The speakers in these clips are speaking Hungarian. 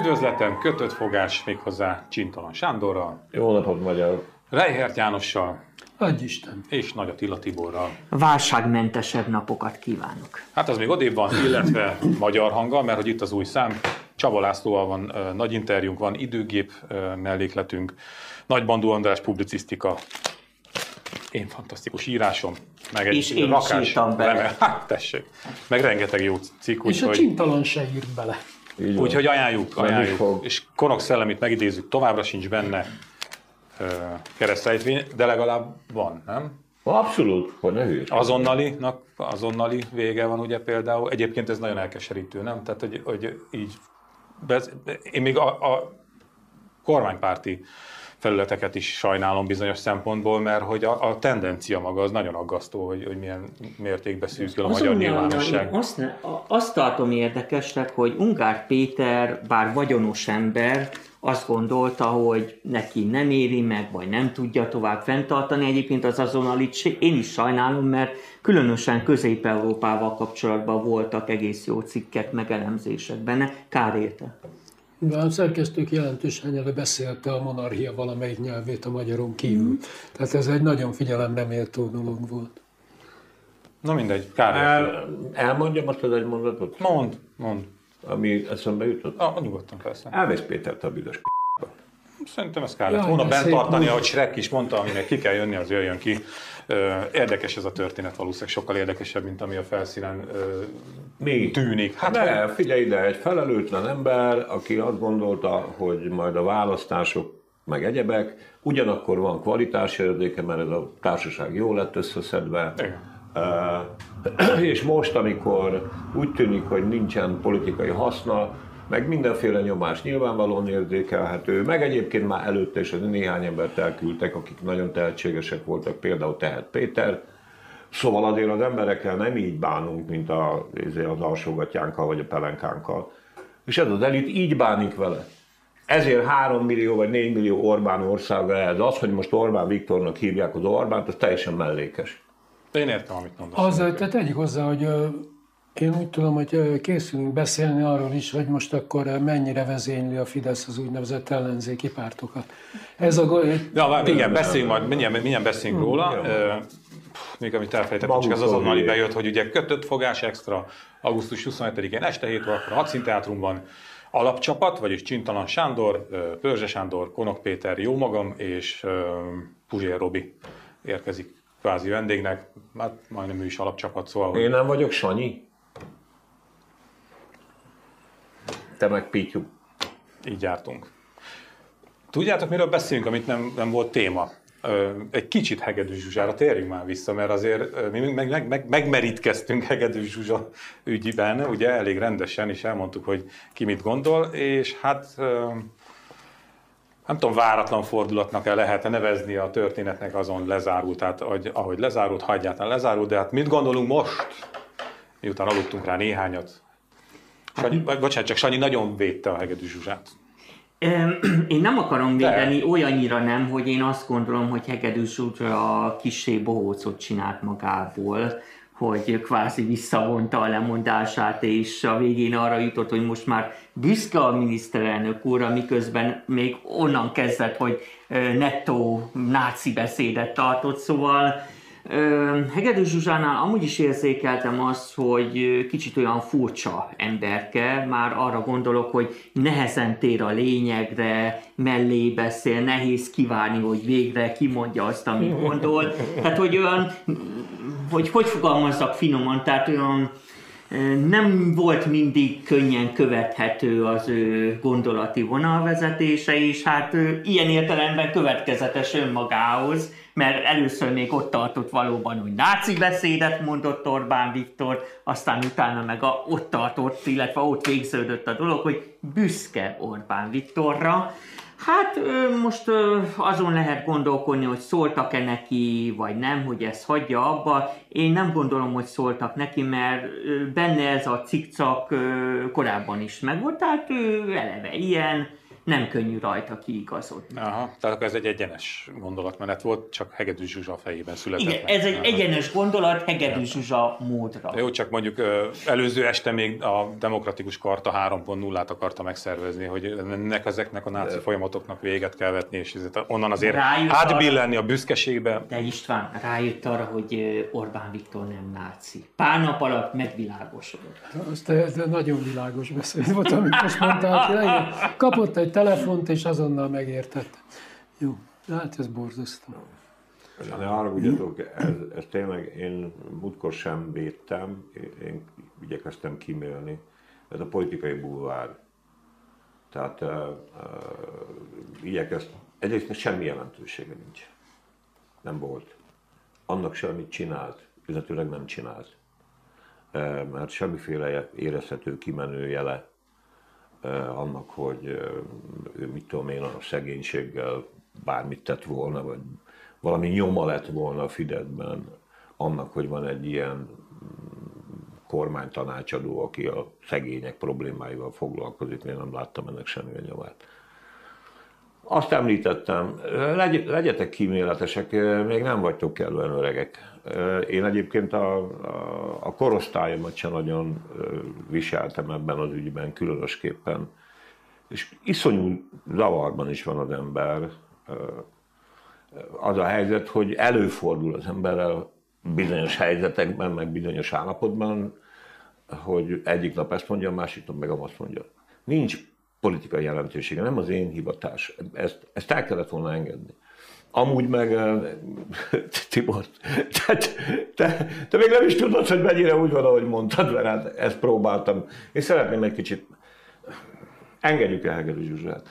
Üdvözletem, kötött fogás méghozzá Csintalan Sándorral, Jó napot, magyar! Reihert Jánossal Adj Isten! és Nagy Attila Tiborral. Válságmentesebb napokat kívánok. Hát az még odébb van, illetve magyar hanggal, mert hogy itt az új szám. Csaba Lászlóval van ö, nagy interjúnk, van időgép ö, mellékletünk, Nagy Bandó András publicisztika, én fantasztikus írásom, meg egy És én sírtam bele. remel- Hát tessék, meg rengeteg jó cikk, És a csintalan se írt bele. Úgyhogy ajánljuk, ajánljuk. fog. És Konok szellemét megidézzük, továbbra sincs benne ö, keresztrejtvény, de legalább van, nem? Abszolút, hogy ne hülyes. Azonnalinak, azonnali vége van ugye például. Egyébként ez nagyon elkeserítő, nem? Tehát, hogy, hogy így, bez, én még a, a kormánypárti felületeket is sajnálom bizonyos szempontból, mert hogy a, a tendencia maga az nagyon aggasztó, hogy, hogy milyen mértékben szűkül a magyar nyilvánosság. azt, ne, azt tartom érdekesnek, hogy Ungár Péter, bár vagyonos ember, azt gondolta, hogy neki nem éri meg, vagy nem tudja tovább fenntartani. Egyébként az azonalit se- én is sajnálom, mert különösen Közép-Európával kapcsolatban voltak egész jó cikkek, megelemzések benne. Kár érte. De a szerkesztők jelentős hányada beszélte a monarchia valamelyik nyelvét a magyaron kívül. Tehát ez egy nagyon figyelemre méltó dolog volt. Na mindegy, kár. El, elmondjam azt az egy mondatot, Mond, mond. ami eszembe jutott. Ah, nyugodtan persze. Elvész Pétert a büdös Szerintem ezt kellett volna bent tartani, ahogy Shrek is mondta, aminek ki kell jönni, az jöjjön ki. Érdekes ez a történet valószínűleg, sokkal érdekesebb, mint ami a felszínen Mi? tűnik. Hát, Hát hogy- ne, figyelj ide, egy felelőtlen ember, aki azt gondolta, hogy majd a választások meg egyebek, ugyanakkor van kvalitás érzéke, mert ez a társaság jól lett összeszedve. Igen. Uh, és most, amikor úgy tűnik, hogy nincsen politikai haszna, meg mindenféle nyomás nyilvánvalóan érzékelhető, meg egyébként már előtte is néhány embert elküldtek, akik nagyon tehetségesek voltak, például Tehet Péter, Szóval azért az emberekkel nem így bánunk, mint a, izé, az alsógatjánkkal vagy a pelenkánkkal. És ez az elit így bánik vele. Ezért 3 millió vagy 4 millió Orbán országa ez. Az, hogy most Orbán Viktornak hívják az Orbánt, az teljesen mellékes. Én értem, amit mondasz. Az, tehát tegyük hozzá, hogy én úgy tudom, hogy készülünk beszélni arról is, hogy most akkor mennyire vezényli a Fidesz az úgynevezett ellenzéki pártokat. Ez a, Ja, már igen, beszéljünk majd, mindjárt, mindjárt beszéljünk róla. Ö, pff, Még amit elfelejtettem, csak ez azonnali fogják. bejött, hogy ugye kötött fogás extra augusztus 27-én este 7 órakor a Hadszínteátrumban alapcsapat, vagyis Csintalan Sándor, Pörzse Sándor, Konok Péter, Jómagam és ö, Puzsér Robi érkezik kvázi vendégnek. Hát majdnem ő is alapcsapat, szóval Én nem vagyok Sanyi. Te meg Pityu. így jártunk. Tudjátok, miről beszélünk, amit nem, nem volt téma? Egy kicsit Hegedűs Zsuzsára térjünk már vissza, mert azért mi meg, meg, meg, megmerítkeztünk Hegedűs Zsuzsa ügyben, ugye elég rendesen, és elmondtuk, hogy ki mit gondol, és hát nem tudom, váratlan fordulatnak el lehet nevezni a történetnek azon lezárult, tehát ahogy lezárult, ha egyáltalán lezárult, de hát mit gondolunk most, miután aludtunk rá néhányat? Sanyi, bocsánat, csak Sanyi nagyon védte a Hegedűs Zsuzsát. Én nem akarom védeni, olyannyira nem, hogy én azt gondolom, hogy Hegedűs Zsuzsa kissé bohócot csinált magából, hogy kvázi visszavonta a lemondását, és a végén arra jutott, hogy most már büszke a miniszterelnök úrra, miközben még onnan kezdett, hogy ö, nettó náci beszédet tartott, szóval Ö, Hegedűs Zsuzsánál amúgy is érzékeltem azt, hogy kicsit olyan furcsa emberke, már arra gondolok, hogy nehezen tér a lényegre, mellé beszél, nehéz kivárni, hogy végre kimondja azt, amit gondol. Tehát, hogy olyan, hogy hogy fogalmazzak finoman, tehát olyan nem volt mindig könnyen követhető az ő gondolati vonalvezetése, és hát ilyen értelemben következetes önmagához, mert először még ott tartott valóban, hogy náci beszédet mondott Orbán Viktor, aztán utána meg a, ott tartott, illetve ott végződött a dolog, hogy büszke Orbán Viktorra. Hát most azon lehet gondolkodni, hogy szóltak-e neki, vagy nem, hogy ezt hagyja abba. Én nem gondolom, hogy szóltak neki, mert benne ez a cikcak korábban is megvolt, tehát ő eleve ilyen, nem könnyű rajta kiigazodni. Aha, tehát akkor ez egy egyenes gondolatmenet volt, csak Hegedű Zsuzsa fejében született. Igen, meg. ez egy Aha. egyenes gondolat Hegedű Zsuzsa módra. Jó, csak mondjuk előző este még a demokratikus karta 3.0-át akarta megszervezni, hogy ennek ezeknek a náci folyamatoknak véget kell vetni, és onnan azért Rájött átbillenni a büszkeségbe. De István rájött arra, hogy Orbán Viktor nem náci. Pár nap alatt megvilágosodott. Te, te nagyon világos beszéd volt, amit most mondtál. Kapott egy telefont, és azonnal megértette. Jó, hát ez borzasztó. Ne haragudjatok, ez, ez tényleg én múltkor sem védtem, én- igyekeztem kimélni. Ez a politikai bulvár. Tehát uh, uh, igyekeztem, egyrészt semmi jelentősége nincs. Nem volt. Annak sem, amit csinált, illetőleg nem csinált. Uh, mert semmiféle érezhető kimenő jele annak, hogy ő mit tudom én a szegénységgel bármit tett volna, vagy valami nyoma lett volna a Fideszben annak, hogy van egy ilyen kormánytanácsadó, aki a szegények problémáival foglalkozik, én nem láttam ennek semmi nyomát. Azt említettem, legy, legyetek kíméletesek, még nem vagytok kellően öregek. Én egyébként a, a, a korosztályomat sem nagyon viseltem ebben az ügyben, különösképpen. És iszonyú zavarban is van az ember. Az a helyzet, hogy előfordul az emberrel bizonyos helyzetekben, meg bizonyos állapotban, hogy egyik nap ezt mondja, a másik nap meg azt mondja. Nincs politikai jelentősége, nem az én hivatás. Ezt, ezt el kellett volna engedni. Amúgy meg, Tibor, te, te, te még nem is tudod, hogy mennyire úgy van, ahogy mondtad, mert hát ezt próbáltam. Én szeretném egy kicsit, engedjük el Hegedű Zsuzsát.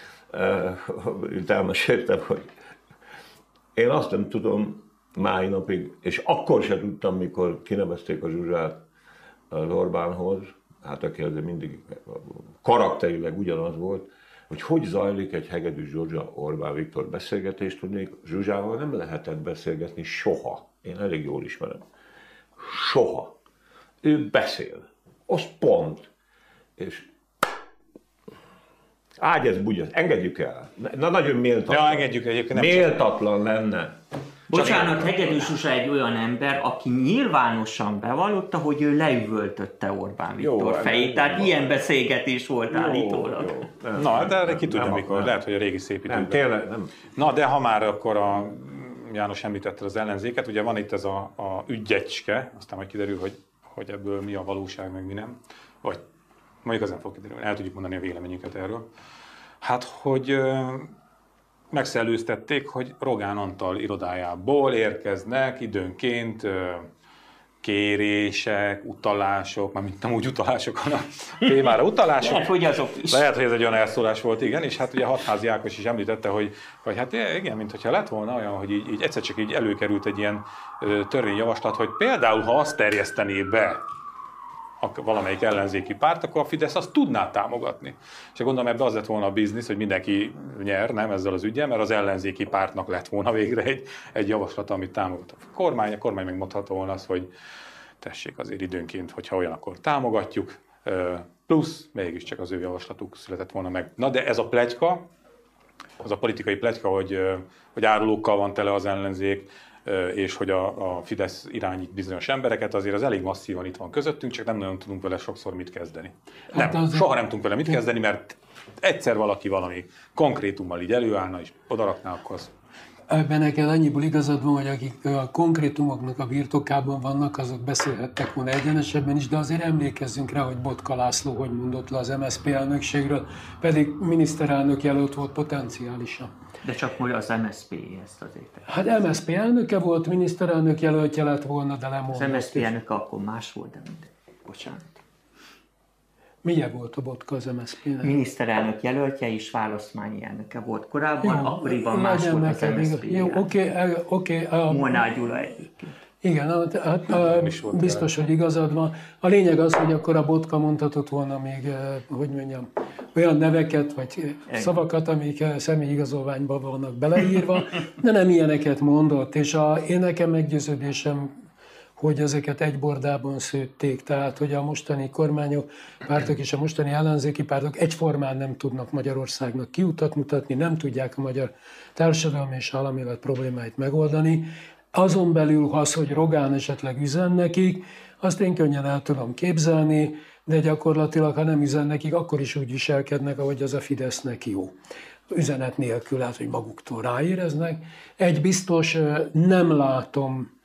Itt elmeséltem, hogy én azt nem tudom máj napig, és akkor sem tudtam, mikor kinevezték a Zsuzsát az Orbánhoz, hát aki azért mindig karakterileg ugyanaz volt, hogy hogy zajlik egy Hegedű Zsuzsa Orbán Viktor beszélgetés, tudnék, Zsuzsával nem lehetett beszélgetni soha. Én elég jól ismerem. Soha. Ő beszél. Az pont. És ágy ez bugy, engedjük el. Na nagyon méltatlan. Ja, engedjük egyébként, nem Méltatlan lenne. Bocsánat, Hegedű Zsuzsa egy olyan ember, aki nyilvánosan bevallotta, hogy ő leüvöltötte Orbán Jó, Viktor hát fejét. nem Tehát van. ilyen beszélgetés volt állítólag. Jó, nem, Na, de erre ki tudja nem mikor, akar. lehet, hogy a régi szép Nem, időkben. tényleg nem. Na, de ha már akkor a János említette az ellenzéket, ugye van itt ez a, a ügyecske, aztán majd kiderül, hogy, hogy ebből mi a valóság, meg mi nem. Vagy mondjuk az nem fog kiderülni, el tudjuk mondani a véleményünket erről. Hát, hogy megszellőztették, hogy Rogán Antal irodájából érkeznek időnként kérések, utalások, már mint nem úgy utalások, hanem témára utalások. Lehet, hogy azok is. Lehet, hogy ez egy olyan elszólás volt, igen, és hát ugye Hatházi Ákos is említette, hogy, hogy hát igen, mintha lett volna olyan, hogy így, így egyszer csak így előkerült egy ilyen törvényjavaslat, hogy például, ha azt terjesztené be a, valamelyik ellenzéki párt, akkor a Fidesz azt tudná támogatni. És gondolom ebbe az lett volna a biznisz, hogy mindenki nyer, nem ezzel az ügyel, mert az ellenzéki pártnak lett volna végre egy, egy javaslat, amit támogat. A kormány, a kormány megmondhatta volna azt, hogy tessék azért időnként, hogyha olyan, akkor támogatjuk, plusz mégiscsak az ő javaslatuk született volna meg. Na de ez a pletyka, az a politikai pletyka, hogy, hogy árulókkal van tele az ellenzék, és hogy a, a Fidesz irányít bizonyos embereket, azért az elég masszívan itt van közöttünk, csak nem nagyon tudunk vele sokszor mit kezdeni. Hát nem, az- soha nem tudunk vele mit kezdeni, mert egyszer valaki valami konkrétummal így előállna, és odarakná, akkor az Ebben neked annyiból igazad van, hogy akik a konkrétumoknak a birtokában vannak, azok beszélhettek volna egyenesebben is, de azért emlékezzünk rá, hogy Botka László hogy mondott le az MSZP elnökségről, pedig miniszterelnök jelölt volt potenciálisan. De csak hogy az MSZP ezt azért. Hát MSZP elnöke volt, miniszterelnök jelöltje lett volna, de Az lemondott. MSZP elnöke akkor más volt, de mindegy. Bocsánat. Milyen volt a Botka az MSZP-nek? Miniszterelnök jelöltje és választmányi elnöke volt korábban, akkoriban más volt az. MSZP. Jó, oké, oké. a- Molnár Gyula egyébként. Igen, hát, hát a, volt biztos, hogy igazad van. A lényeg az, hogy akkor a Botka mondhatott volna még, hogy mondjam, olyan neveket vagy szavakat, amik személyigazolványban vannak beleírva, de nem ilyeneket mondott. És a, én nekem meggyőződésem, hogy ezeket egy bordában szőtték, tehát hogy a mostani kormányok, pártok és a mostani ellenzéki pártok egyformán nem tudnak Magyarországnak kiutat mutatni, nem tudják a magyar társadalmi és államilet problémáit megoldani. Azon belül az, hogy Rogán esetleg üzen nekik, azt én könnyen el tudom képzelni, de gyakorlatilag, ha nem üzen nekik, akkor is úgy viselkednek, ahogy az a Fidesznek jó. Üzenet nélkül lehet, hogy maguktól ráéreznek. Egy biztos, nem látom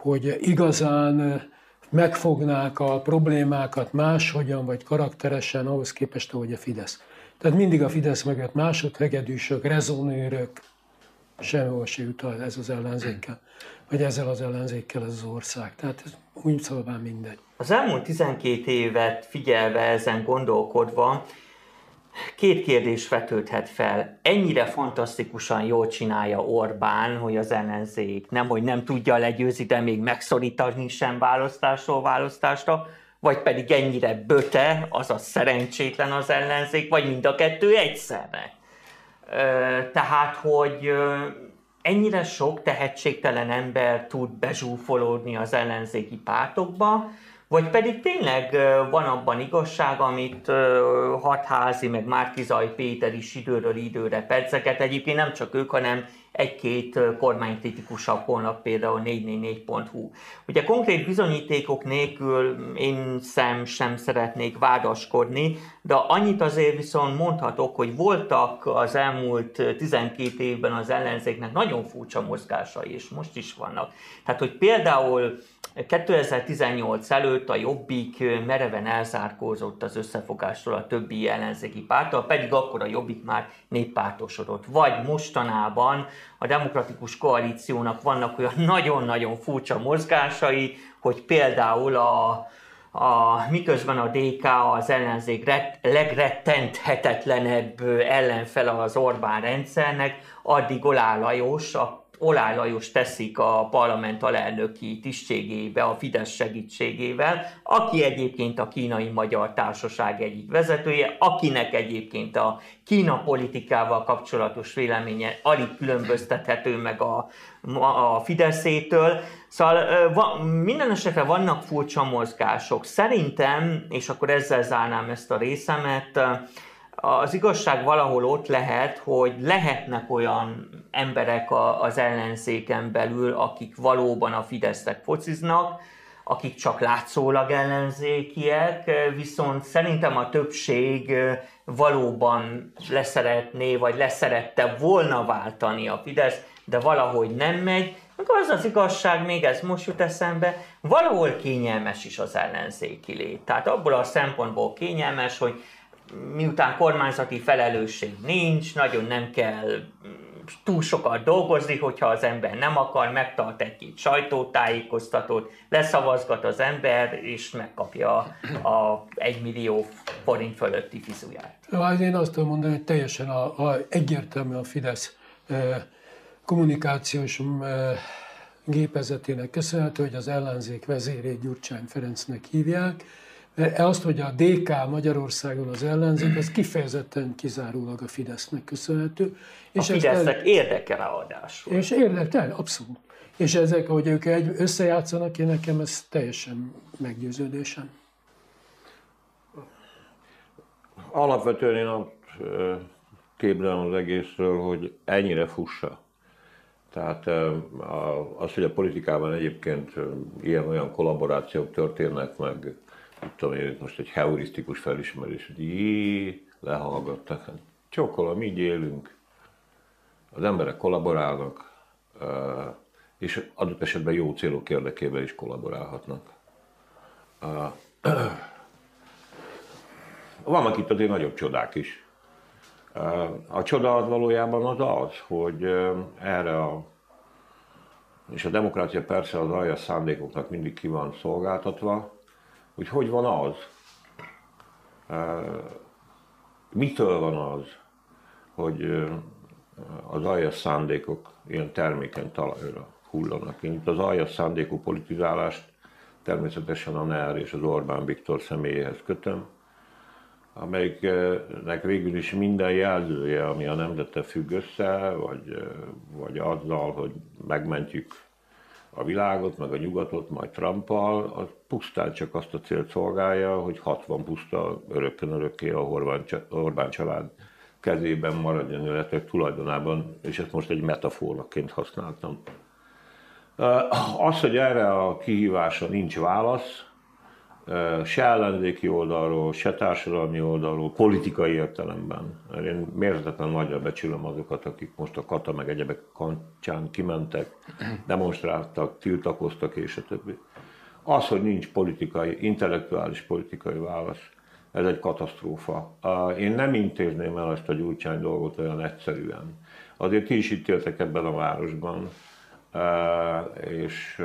hogy igazán megfognák a problémákat máshogyan vagy karakteresen ahhoz képest, ahogy a Fidesz. Tehát mindig a Fidesz mögött másodhegedűsök, rezonőrök, sehol se jut ez az ellenzékkel, vagy ezzel az ellenzékkel ez az ország. Tehát ez úgy szóval mindegy. Az elmúlt 12 évet figyelve, ezen gondolkodva, Két kérdés vetődhet fel. Ennyire fantasztikusan jól csinálja Orbán, hogy az ellenzék nem, hogy nem tudja legyőzni, de még megszorítani sem választásról választásra, vagy pedig ennyire böte, azaz szerencsétlen az ellenzék, vagy mind a kettő egyszerre. Tehát, hogy ennyire sok tehetségtelen ember tud bezsúfolódni az ellenzéki pártokba, vagy pedig tényleg van abban igazság, amit Hatházi, meg Márkizaj Péter is időről időre perceket, egyébként nem csak ők, hanem egy-két kormánykritikusabb honlap, például 444.hu. Ugye konkrét bizonyítékok nélkül én szem sem szeretnék vádaskodni, de annyit azért viszont mondhatok, hogy voltak az elmúlt 12 évben az ellenzéknek nagyon furcsa mozgásai, és most is vannak. Tehát, hogy például 2018 előtt a Jobbik mereven elzárkózott az összefogásról a többi ellenzéki párttal, pedig akkor a Jobbik már néppártosodott. Vagy mostanában a demokratikus koalíciónak vannak olyan nagyon-nagyon furcsa mozgásai, hogy például a, a, miközben a DK az ellenzék ret, legrettenthetetlenebb ellenfele az Orbán rendszernek, addig Olá Lajos, a Olá Lajos teszik a parlament alelnöki tisztségébe a Fidesz segítségével, aki egyébként a kínai magyar társaság egyik vezetője, akinek egyébként a Kína politikával kapcsolatos véleménye alig különböztethető meg a, a Fideszétől. Szóval va, minden esetre vannak furcsa mozgások. Szerintem, és akkor ezzel zárnám ezt a részemet, az igazság valahol ott lehet, hogy lehetnek olyan emberek az ellenzéken belül, akik valóban a Fidesznek fociznak, akik csak látszólag ellenzékiek, viszont szerintem a többség valóban leszeretné, vagy leszerette volna váltani a Fidesz, de valahogy nem megy. Az az igazság, még ez most jut eszembe, valahol kényelmes is az ellenzéki lét. Tehát abból a szempontból kényelmes, hogy miután kormányzati felelősség nincs, nagyon nem kell mm, túl sokat dolgozni, hogyha az ember nem akar, megtart egy-két sajtótájékoztatót, leszavazgat az ember, és megkapja a 1 millió forint fölötti fizuját. Hát én azt tudom mondani, hogy teljesen a, a, egyértelmű a Fidesz e, kommunikációs gépezetének köszönhető, hogy az ellenzék vezérét Gyurcsány Ferencnek hívják, E azt, hogy a DK Magyarországon az ellenzék, az kifejezetten kizárólag a Fidesznek köszönhető. És a Fidesznek el... érdeke ráadásul. És érdekel, abszolút. És ezek, hogy ők egy összejátszanak, én nekem ez teljesen meggyőződésem. Alapvetően én azt képzelem az egészről, hogy ennyire fussa. Tehát az, hogy a politikában egyébként ilyen-olyan kollaborációk történnek meg, tudom én, most egy heurisztikus felismerés, hogy jé, lehallgattak. Hát csókolom, így élünk. Az emberek kollaborálnak, és adott esetben jó célok érdekében is kollaborálhatnak. Vannak itt azért nagyobb csodák is. A csoda az valójában az az, hogy erre a és a demokrácia persze az aljas szándékoknak mindig ki van szolgáltatva, hogy hogy van az, mitől van az, hogy az aljas szándékok ilyen termékeny talajra hullanak. Én itt az aljas szándékú politizálást természetesen a NER és az Orbán Viktor személyéhez kötöm, amelyiknek végül is minden jelzője, ami a nemzete függ össze, vagy, vagy azzal, hogy megmentjük a világot, meg a nyugatot, majd Trumpal, az pusztán csak azt a célt szolgálja, hogy 60 puszta örökkön örökké a Orbán család kezében maradjon, illetve tulajdonában, és ezt most egy metaforaként használtam. Az, hogy erre a kihívásra nincs válasz, se ellenzéki oldalról, se társadalmi oldalról, politikai értelemben. Én mérhetetlen nagyra becsülöm azokat, akik most a kata meg egyebek kancsán kimentek, demonstráltak, tiltakoztak és a többi. Az, hogy nincs politikai, intellektuális politikai válasz, ez egy katasztrófa. Én nem intézném el ezt a gyurcsány dolgot olyan egyszerűen. Azért ti is itt éltek ebben a városban, és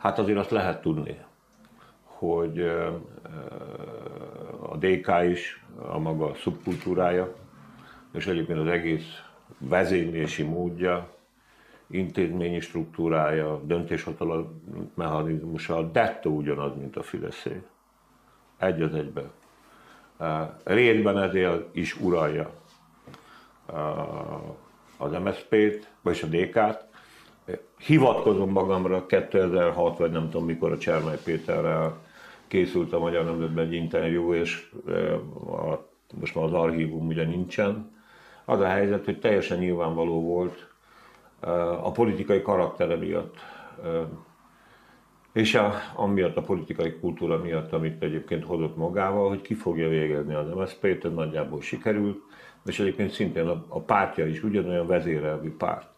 hát azért azt lehet tudni, hogy a DK is a maga szubkultúrája, és egyébként az egész vezénylési módja, intézményi struktúrája, döntéshozatal mechanizmusa dettó ugyanaz, mint a Fideszé. Egy az egybe. Részben ezért is uralja az MSZP-t, vagyis a DK-t. Hivatkozom magamra 2006, vagy nem tudom mikor a Csermely Péterrel készült a Magyar Nemzetben egy interjú, és a, most már az archívum ugye nincsen. Az a helyzet, hogy teljesen nyilvánvaló volt, a politikai karaktere miatt, és a, amiatt a politikai kultúra miatt, amit egyébként hozott magával, hogy ki fogja végezni az MSZP-t, nagyjából sikerült, és egyébként szintén a, a pártja is ugyanolyan vezérelvű párt.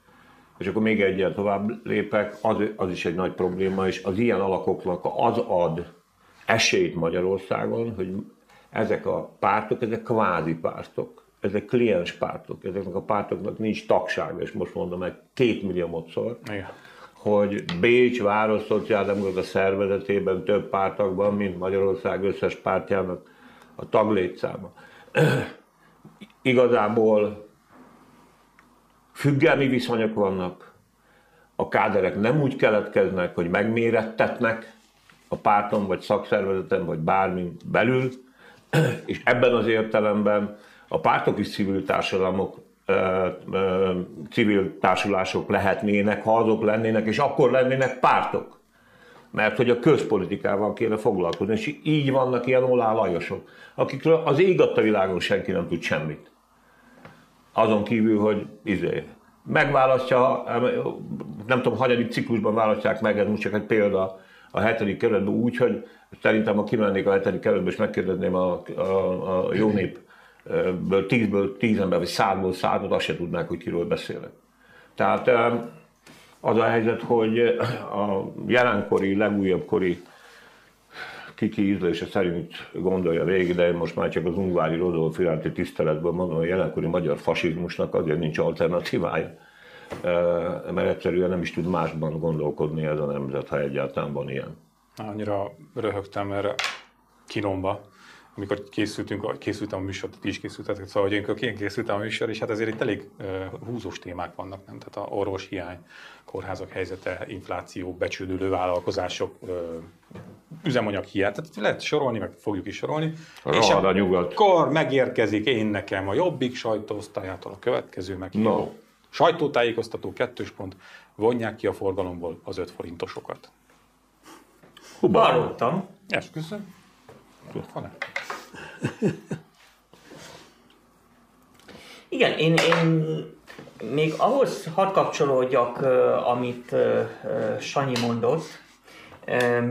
És akkor még egyet tovább lépek, az, az is egy nagy probléma, és az ilyen alakoknak az ad esélyt Magyarországon, hogy ezek a pártok, ezek kvázi pártok ezek kliens pártok, ezeknek a pártoknak nincs tagsága, és most mondom meg két milliómodszor, Igen. hogy Bécs város szociáldemokrata szervezetében több pártagban, mint Magyarország összes pártjának a taglétszáma. Igazából függelmi viszonyok vannak, a káderek nem úgy keletkeznek, hogy megmérettetnek a párton, vagy szakszervezeten, vagy bármi belül, és ebben az értelemben a pártok is civil társadalmak, civil társulások lehetnének, ha azok lennének, és akkor lennének pártok. Mert hogy a közpolitikával kéne foglalkozni, és így vannak ilyen Olá akikről az ég világon senki nem tud semmit. Azon kívül, hogy izé, megválasztja, nem tudom, hanyadik ciklusban választják meg, ez most csak egy példa, a hetedik kerületben úgy, hogy szerintem ha kimennék a hetedik kerületbe, és megkérdezném a, a, a jó nép ből tízből tíz ember, vagy százból százat, azt se tudnák, hogy kiről beszélek. Tehát az a helyzet, hogy a jelenkori, legújabb kori kiki ízlése szerint gondolja végig, de én most már csak az Ungvári Rodolf iránti tiszteletből mondom, hogy jelenkori magyar fasizmusnak azért nincs alternatívája, mert egyszerűen nem is tud másban gondolkodni ez a nemzet, ha egyáltalán van ilyen. Annyira röhögtem erre kinomba, amikor készültünk, készültem a műsor, ti is készültetek, szóval hogy amikor én készültem a műsor, és hát azért itt elég uh, húzós témák vannak, nem? Tehát a orvos hiány, kórházak helyzete, infláció, becsődülő vállalkozások, uh, üzemanyag hiány, tehát lehet sorolni, meg fogjuk is sorolni. és a nyugat. akkor megérkezik én nekem a Jobbik sajtóosztályától a következő meg. No. Sajtótájékoztató kettős pont, vonják ki a forgalomból az 5 forintosokat. Hallottam. Esküszöm. Van-e? Igen, én, én még ahhoz hadd kapcsolódjak, amit Sanyi mondott,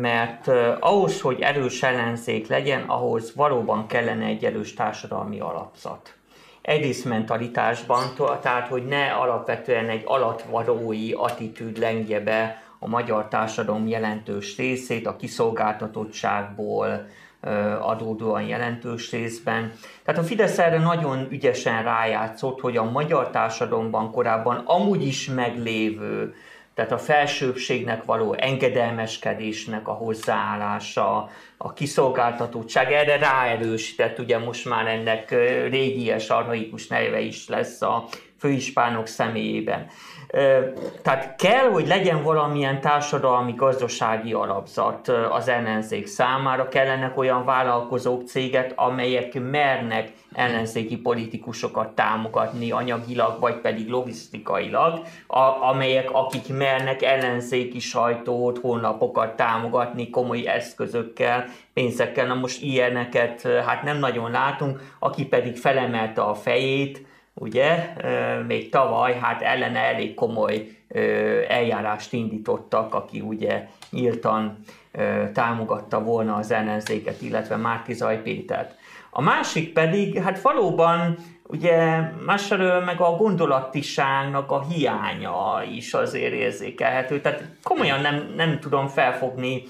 mert ahhoz, hogy erős ellenzék legyen, ahhoz valóban kellene egy erős társadalmi alapzat. Egész mentalitásban, tehát hogy ne alapvetően egy alatvalói attitűd lengje be a magyar társadalom jelentős részét a kiszolgáltatottságból, adódóan jelentős részben. Tehát a Fidesz erre nagyon ügyesen rájátszott, hogy a magyar társadalomban korábban amúgy is meglévő, tehát a felsőbbségnek való engedelmeskedésnek a hozzáállása, a kiszolgáltatottság, erre ráerősített, ugye most már ennek régies, arhaikus neve is lesz a főispánok személyében. Tehát kell, hogy legyen valamilyen társadalmi gazdasági alapzat az ellenzék számára, kellenek olyan vállalkozók, cégek, amelyek mernek ellenzéki politikusokat támogatni anyagilag, vagy pedig logisztikailag, a, amelyek, akik mernek ellenzéki sajtót, honlapokat támogatni komoly eszközökkel, pénzekkel. Na most ilyeneket hát nem nagyon látunk, aki pedig felemelte a fejét, ugye, még tavaly hát ellene elég komoly eljárást indítottak, aki ugye nyíltan támogatta volna az ellenzéket, illetve Márkizaj Pétert. A másik pedig, hát valóban ugye másfelől meg a gondolatiságnak a hiánya is azért érzékelhető. Tehát komolyan nem, nem tudom felfogni,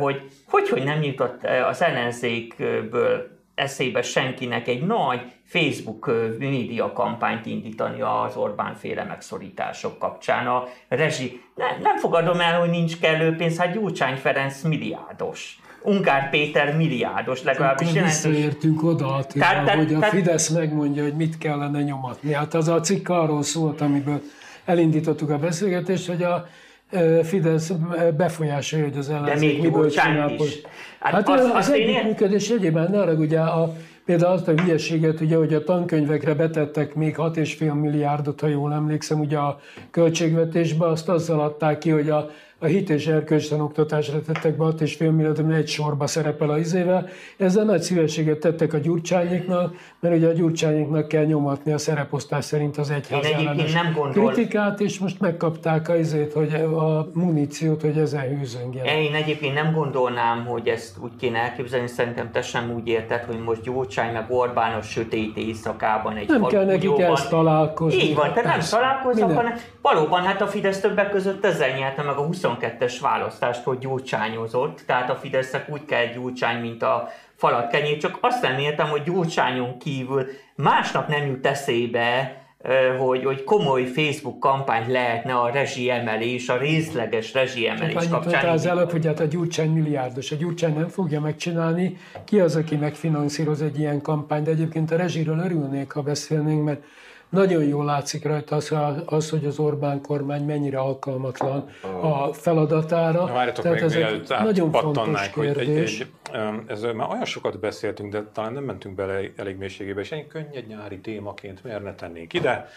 hogy hogy, hogy nem jutott az ellenzékből eszébe senkinek egy nagy Facebook média kampányt indítani az Orbán féle megszorítások kapcsán. A rezsi, ne, nem fogadom el, hogy nincs kellő pénz, hát Gyurcsány Ferenc milliárdos. Ungár Péter milliárdos, legalábbis Akkor visszaértünk oda, Attila, tehát, tehát, hogy a Fidesz megmondja, hogy mit kellene nyomatni. Hát az a cikk arról szólt, amiből elindítottuk a beszélgetést, hogy a Fidesz befolyásolja, hogy az ellenzék miből csinál. Hát, hát az, az, az együttműködés egyébben ne arra, ugye a, például azt a hülyeséget, ugye, hogy a tankönyvekre betettek még 6,5 milliárdot, ha jól emlékszem, ugye a költségvetésbe, azt azzal adták ki, hogy a a hit és oktatásra tettek be 6,5 milliót, ami egy sorba szerepel a izével. Ezzel nagy szívességet tettek a gyurcsányiknak, mert ugye a gyurcsányiknak kell nyomatni a szereposztás szerint az egyház nem gondol... kritikát, és most megkapták a izét, hogy a muníciót, hogy ezen hűzöngjen. Én egyébként nem gondolnám, hogy ezt úgy kéne elképzelni, szerintem te sem úgy érted, hogy most Gyurcsány meg Orbán a sötét éjszakában egy Nem kell nekik ezt találkozni. Így van, te nem találkoznak, hanem valóban hát a Fidesz többek között ezzel nyerte meg a 20 22-es választást, hogy gyurcsányozott, tehát a Fidesznek úgy kell gyurcsány, mint a falat kenyér, csak azt nem értem, hogy gyurcsányon kívül másnak nem jut eszébe, hogy, hogy komoly Facebook kampányt lehetne a rezsiemelés, a részleges rezsiemelés kapcsán. az előbb, hogy hát a Gyurcsány milliárdos. A Gyurcsány nem fogja megcsinálni. Ki az, aki megfinanszíroz egy ilyen kampányt? De egyébként a rezsiről örülnék, ha beszélnénk, mert nagyon jól látszik rajta az, az, hogy az Orbán kormány mennyire alkalmatlan a feladatára. Na, várjatok Tehát ez egy nagyon fontos kérdés. Hogy egy, egy, ez már olyan sokat beszéltünk, de talán nem mentünk bele elég mélységébe, és egy könnyed nyári témaként miért ne tennénk ide,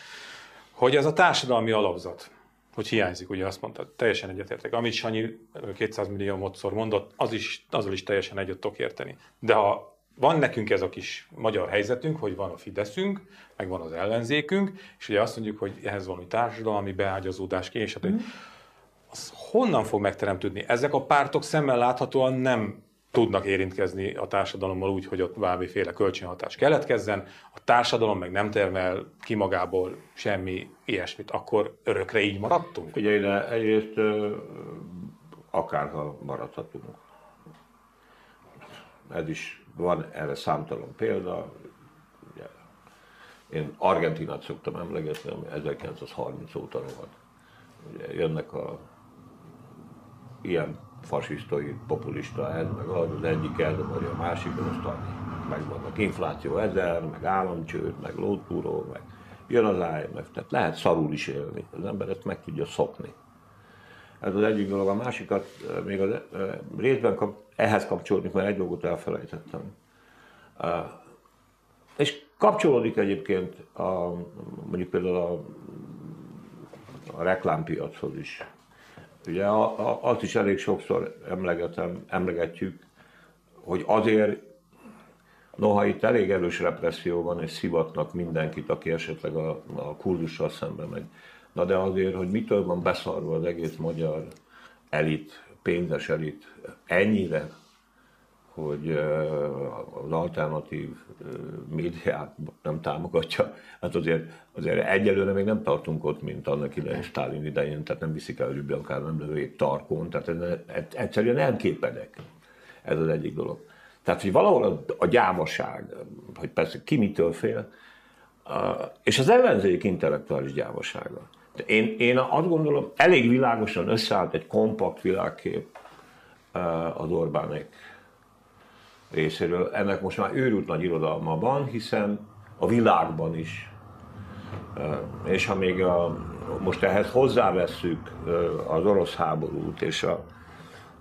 hogy ez a társadalmi alapzat, hogy hiányzik, ugye azt mondta, teljesen egyetértek. Amit Sanyi 200 millió módszor mondott, az is, azzal is teljesen egyet tudok érteni. De ha van nekünk ez a kis magyar helyzetünk, hogy van a Fideszünk, meg van az ellenzékünk, és ugye azt mondjuk, hogy ehhez valami társadalmi beágyazódás ki, és hát, mm. az honnan fog megteremtődni? Ezek a pártok szemmel láthatóan nem tudnak érintkezni a társadalommal úgy, hogy ott valamiféle kölcsönhatás keletkezzen, a társadalom meg nem termel ki magából semmi ilyesmit, akkor örökre így maradtunk? Ugye ide egyrészt akárha maradhatunk. Ez is van erre számtalan példa. Én Argentinát szoktam emlegetni, ami 1930 óta volt. Ugye jönnek a ilyen fasisztai, populista ez, meg az, az egyik eldomolja a másikon, aztán megvannak infláció ezer, meg államcsőd, meg lótúró, meg jön az IMF, tehát lehet szarul is élni, az ember ezt meg tudja szokni. Ez az egyik dolog. A másikat még az részben kap, ehhez kapcsolódik, mert egy dolgot elfelejtettem. És kapcsolódik egyébként a, mondjuk például a, a reklámpiachoz is. Ugye a, a, azt is elég sokszor emlegetem, emlegetjük, hogy azért, noha itt elég erős represszió van, és szivatnak mindenkit, aki esetleg a, a kurdussal szembe megy. Na de azért, hogy mitől van beszarva az egész magyar elit, pénzes elit ennyire hogy az alternatív médiát nem támogatja. Hát azért, azért egyelőre még nem tartunk ott, mint annak idején Stalin idején, tehát nem viszik el akár nem lövőjét tarkon, tehát egyszerűen nem képedek. Ez az egyik dolog. Tehát, hogy valahol a, a gyávaság, hogy persze ki mitől fél, és az ellenzék intellektuális gyávasága. Én, én azt gondolom, elég világosan összeállt egy kompakt világkép az Orbánék részéről. Ennek most már őrült nagy irodalma van, hiszen a világban is És ha még a, most ehhez hozzávesszük az orosz háborút és a,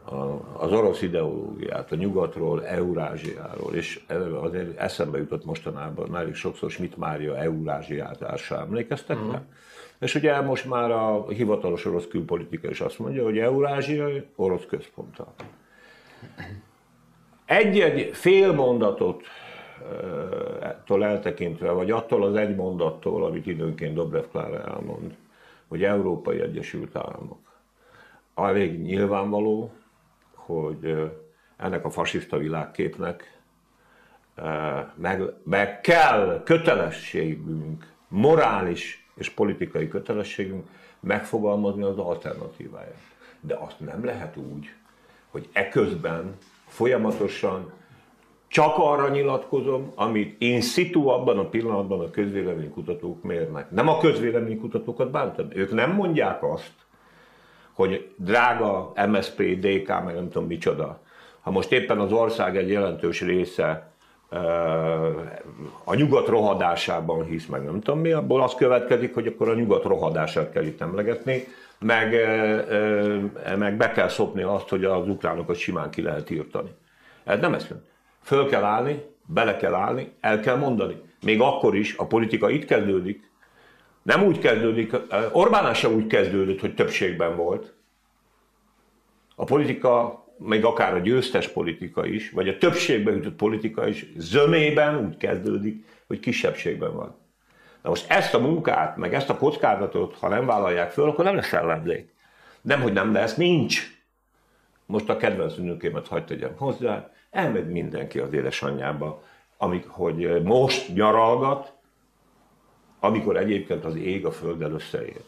a, az orosz ideológiát, a nyugatról, Eurázsiáról, és azért eszembe jutott mostanában, elég sokszor Schmidt Mária Eurázsiátásra emlékeztek uh-huh. És ugye most már a hivatalos orosz külpolitika is azt mondja, hogy Eurázsia orosz központtal. Egy-egy fél mondatot tól eltekintve, vagy attól az egy mondattól, amit időnként Dobrev Klára elmond, hogy Európai Egyesült Államok. Elég nyilvánvaló, hogy ennek a fasiszta világképnek meg, meg kell kötelességünk, morális és politikai kötelességünk megfogalmazni az alternatíváját. De azt nem lehet úgy, hogy eközben folyamatosan csak arra nyilatkozom, amit én szitu abban a pillanatban a közvéleménykutatók mérnek. Nem a közvéleménykutatókat bántam. Ők nem mondják azt, hogy drága MSP, DK, meg nem tudom micsoda. Ha most éppen az ország egy jelentős része a nyugat rohadásában hisz, meg nem tudom mi, abból az következik, hogy akkor a nyugat rohadását kell itt emlegetni, meg, meg be kell szopni azt, hogy az ukránokat simán ki lehet írtani. Ez nem ezt Föl kell állni, bele kell állni, el kell mondani. Még akkor is a politika itt kezdődik, nem úgy kezdődik, Orbán se úgy kezdődött, hogy többségben volt. A politika, még akár a győztes politika is, vagy a többségbe jutott politika is zömében úgy kezdődik, hogy kisebbségben van. Na most ezt a munkát, meg ezt a kockázatot, ha nem vállalják föl, akkor nem lesz ellenzék. Nem, hogy nem lesz, nincs. Most a kedvenc nőkémet hagyd tegyem hozzá, elmegy mindenki az édesanyjába, amik, hogy most nyaralgat, amikor egyébként az ég a földdel összeér.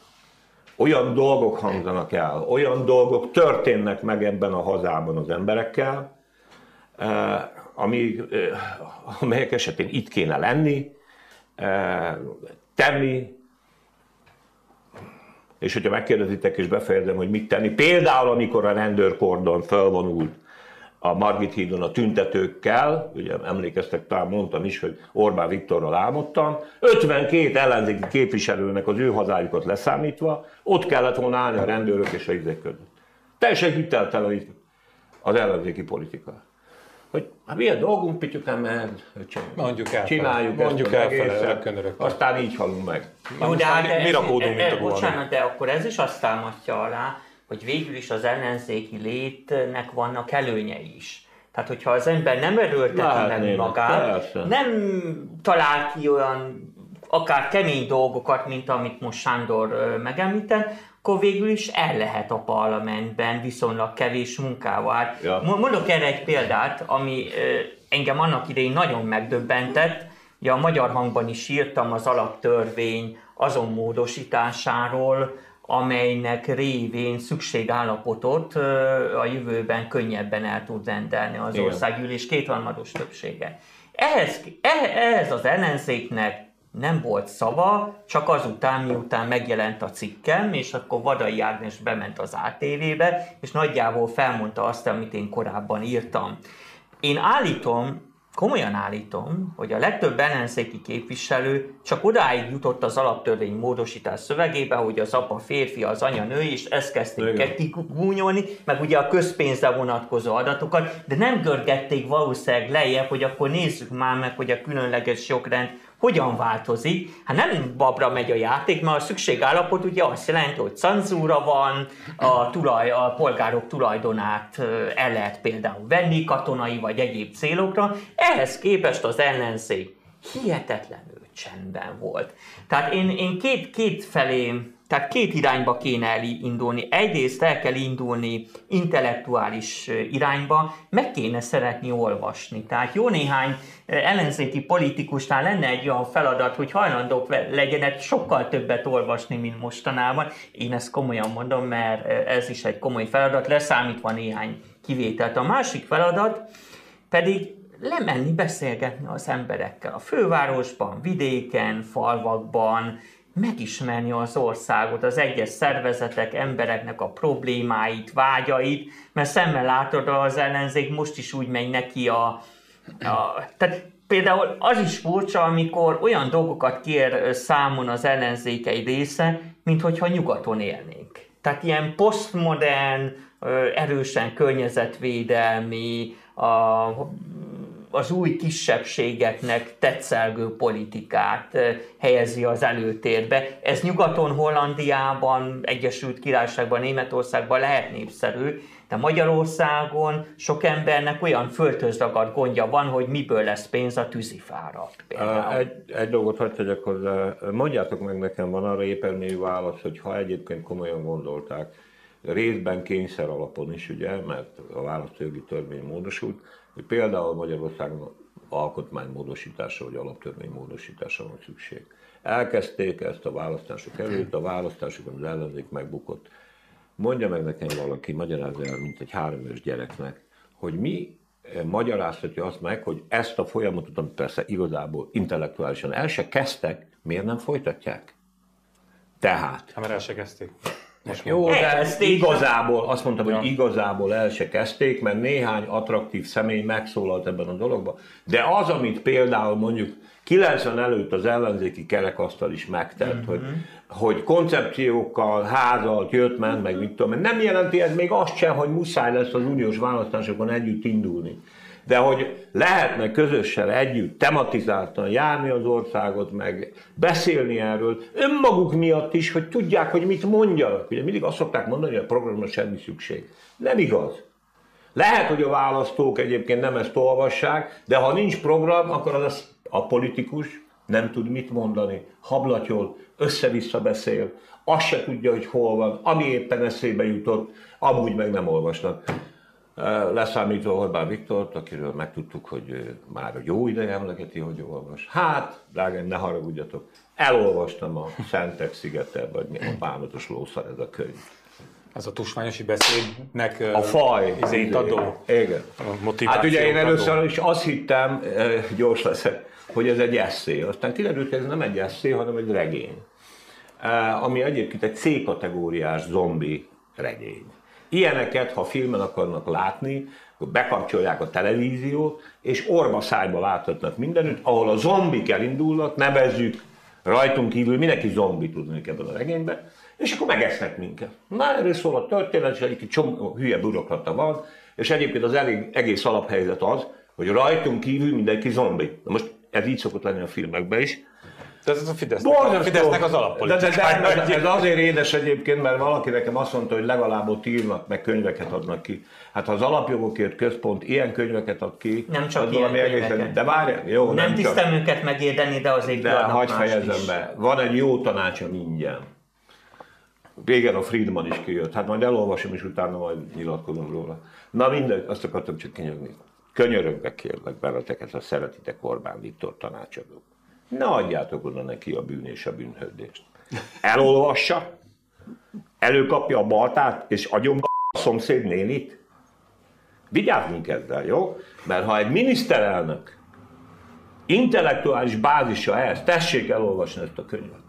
Olyan dolgok hangzanak el, olyan dolgok történnek meg ebben a hazában az emberekkel, eh, ami, eh, amelyek esetén itt kéne lenni, eh, tenni, és hogyha megkérdezitek és befejezem, hogy mit tenni, például amikor a rendőrkordon felvonult a Margit hídon a tüntetőkkel, ugye emlékeztek, talán mondtam is, hogy Orbán Viktorral álmodtam, 52 ellenzéki képviselőnek az ő hazájukat leszámítva, ott kellett volna állni a rendőrök és a izek között. Teljesen hiteltelen az ellenzéki politika. Hogy hát milyen dolgunk, Pityukám, mert mondjuk el, csináljuk mondjuk el egészet, aztán így halunk meg. Jó, de hát mi rakódunk, mint a Bocsánat, de akkor ez is azt támasztja alá, hogy végül is az ellenzéki létnek vannak előnyei is. Tehát, hogyha az ember nem erőlteti meg magát, persze. nem talál ki olyan akár kemény dolgokat, mint amit most Sándor megemlített, akkor végül is el lehet a parlamentben viszonylag kevés munkával. Ja. Mondok erre egy példát, ami engem annak idején nagyon megdöbbentett. Ugye a Magyar Hangban is írtam az alaptörvény azon módosításáról, amelynek révén szükségállapotot a jövőben könnyebben el tud rendelni az Igen. országgyűlés kétharmados többsége. Ehhez, eh, ehhez az ellenzéknek nem volt szava, csak azután, miután megjelent a cikkem, és akkor Vadai Ágnes bement az ATV-be, és nagyjából felmondta azt, amit én korábban írtam. Én állítom, komolyan állítom, hogy a legtöbb ellenzéki képviselő csak odáig jutott az alaptörvény módosítás szövegébe, hogy az apa férfi, az anya nő, és ezt kezdték kigúnyolni, meg ugye a közpénzre vonatkozó adatokat, de nem görgették valószínűleg lejjebb, hogy akkor nézzük már meg, hogy a különleges jogrend hogyan változik? Hát nem babra megy a játék, mert a szükségállapot ugye azt jelenti, hogy cenzúra van, a, tulaj, a polgárok tulajdonát el lehet például venni katonai vagy egyéb célokra. Ehhez képest az ellenzék hihetetlenül csendben volt. Tehát én, én két, két felé tehát két irányba kéne elindulni. Egyrészt el kell indulni intellektuális irányba, meg kéne szeretni olvasni. Tehát jó néhány ellenzéki politikusnál lenne egy olyan feladat, hogy hajlandók legyenek sokkal többet olvasni, mint mostanában. Én ezt komolyan mondom, mert ez is egy komoly feladat, leszámítva néhány kivételt. A másik feladat pedig lemenni beszélgetni az emberekkel a fővárosban, vidéken, falvakban, megismerni az országot, az egyes szervezetek, embereknek a problémáit, vágyait, mert szemmel látod az ellenzék most is úgy megy neki a, a tehát például az is furcsa, amikor olyan dolgokat kér számon az ellenzékei része, mint hogyha nyugaton élnénk. Tehát ilyen posztmodern, erősen környezetvédelmi, a, az új kisebbségeknek tetszelgő politikát helyezi az előtérbe. Ez nyugaton, Hollandiában, Egyesült Királyságban, Németországban lehet népszerű, de Magyarországon sok embernek olyan föltözragadt gondja van, hogy miből lesz pénz a tűzifára. Egy, egy dolgot hagyd tegyek hozzá. Mondjátok meg nekem, van arra éppen válasz, hogy ha egyébként komolyan gondolták, részben kényszer alapon is, ugye, mert a választójogi törvény módosult, hogy például Magyarországon alkotmánymódosításra vagy alaptörvénymódosításra van szükség. Elkezdték ezt a választások előtt, a választásokon az ellenzék megbukott. Mondja meg nekem valaki, magyarázza el, mint egy három gyereknek, hogy mi eh, magyarázhatja azt meg, hogy ezt a folyamatot, amit persze igazából intellektuálisan el se kezdtek, miért nem folytatják? Tehát. Hát, mert el se kezdték. Most Jó, de igazából, azt mondtam, ja. hogy igazából el se kezdték, mert néhány attraktív személy megszólalt ebben a dologban. De az, amit például mondjuk 90 előtt az ellenzéki kerekasztal is megtett, mm-hmm. hogy, hogy koncepciókkal házalt, jött, ment, meg mit tudom, nem jelenti ez még azt sem, hogy muszáj lesz az uniós választásokon együtt indulni de hogy lehetne közösen együtt tematizáltan járni az országot, meg beszélni erről, önmaguk miatt is, hogy tudják, hogy mit mondjanak. Ugye mindig azt szokták mondani, hogy a programra semmi szükség. Nem igaz. Lehet, hogy a választók egyébként nem ezt olvassák, de ha nincs program, akkor az a politikus nem tud mit mondani, hablatyol, össze-vissza beszél, azt se tudja, hogy hol van, ami éppen eszébe jutott, amúgy meg nem olvasnak. Leszámítva Orbán Viktort, akiről megtudtuk, hogy már jó ideje emlegeti, hogy olvas. Hát, drágám, ne haragudjatok, elolvastam a Szentek szigete, vagy mi a bánatos lószar ez a könyv. Ez a tusványosi beszédnek a faj, izényt adó igen. Hát ugye én először is azt hittem, gyors leszek, hogy ez egy eszé. Aztán kiderült, hogy ez nem egy eszé, hanem egy regény. Ami egyébként egy C-kategóriás zombi regény. Ilyeneket, ha filmen akarnak látni, akkor bekapcsolják a televíziót, és orba szájba láthatnak mindenütt, ahol a zombik elindulnak, nevezzük rajtunk kívül, mindenki zombi tudnak ebben a regényben, és akkor megesznek minket. Na, erről szól a történet, és egy csomó hülye bürokrata van, és egyébként az elég, egész alaphelyzet az, hogy rajtunk kívül mindenki zombi. Na most ez így szokott lenni a filmekben is, de ez a Fidesznek, a Fidesznek az alappolitikája. De, de, de, ez azért édes egyébként, mert valaki nekem azt mondta, hogy legalább ott írnak, meg könyveket adnak ki. Hát ha az alapjogokért központ ilyen könyveket ad ki, nem csak ilyen egészen, de várj, jó, nem, nem tisztem csak. őket megérdeni, de azért De hagyj fejezem be. Van egy jó tanácsom ingyen. Régen a Friedman is kijött, hát majd elolvasom, és utána majd nyilatkozom róla. Na mindegy, azt akartam csak kinyögni. Könyörögve kérlek benneteket, ha szeretitek Orbán Viktor tanácsadók ne adjátok oda neki a bűn és a bűnhődést. Elolvassa, előkapja a baltát, és agyon a szomszéd nénit. Vigyázzunk ezzel, jó? Mert ha egy miniszterelnök intellektuális bázisa ez, tessék elolvasni ezt a könyvet.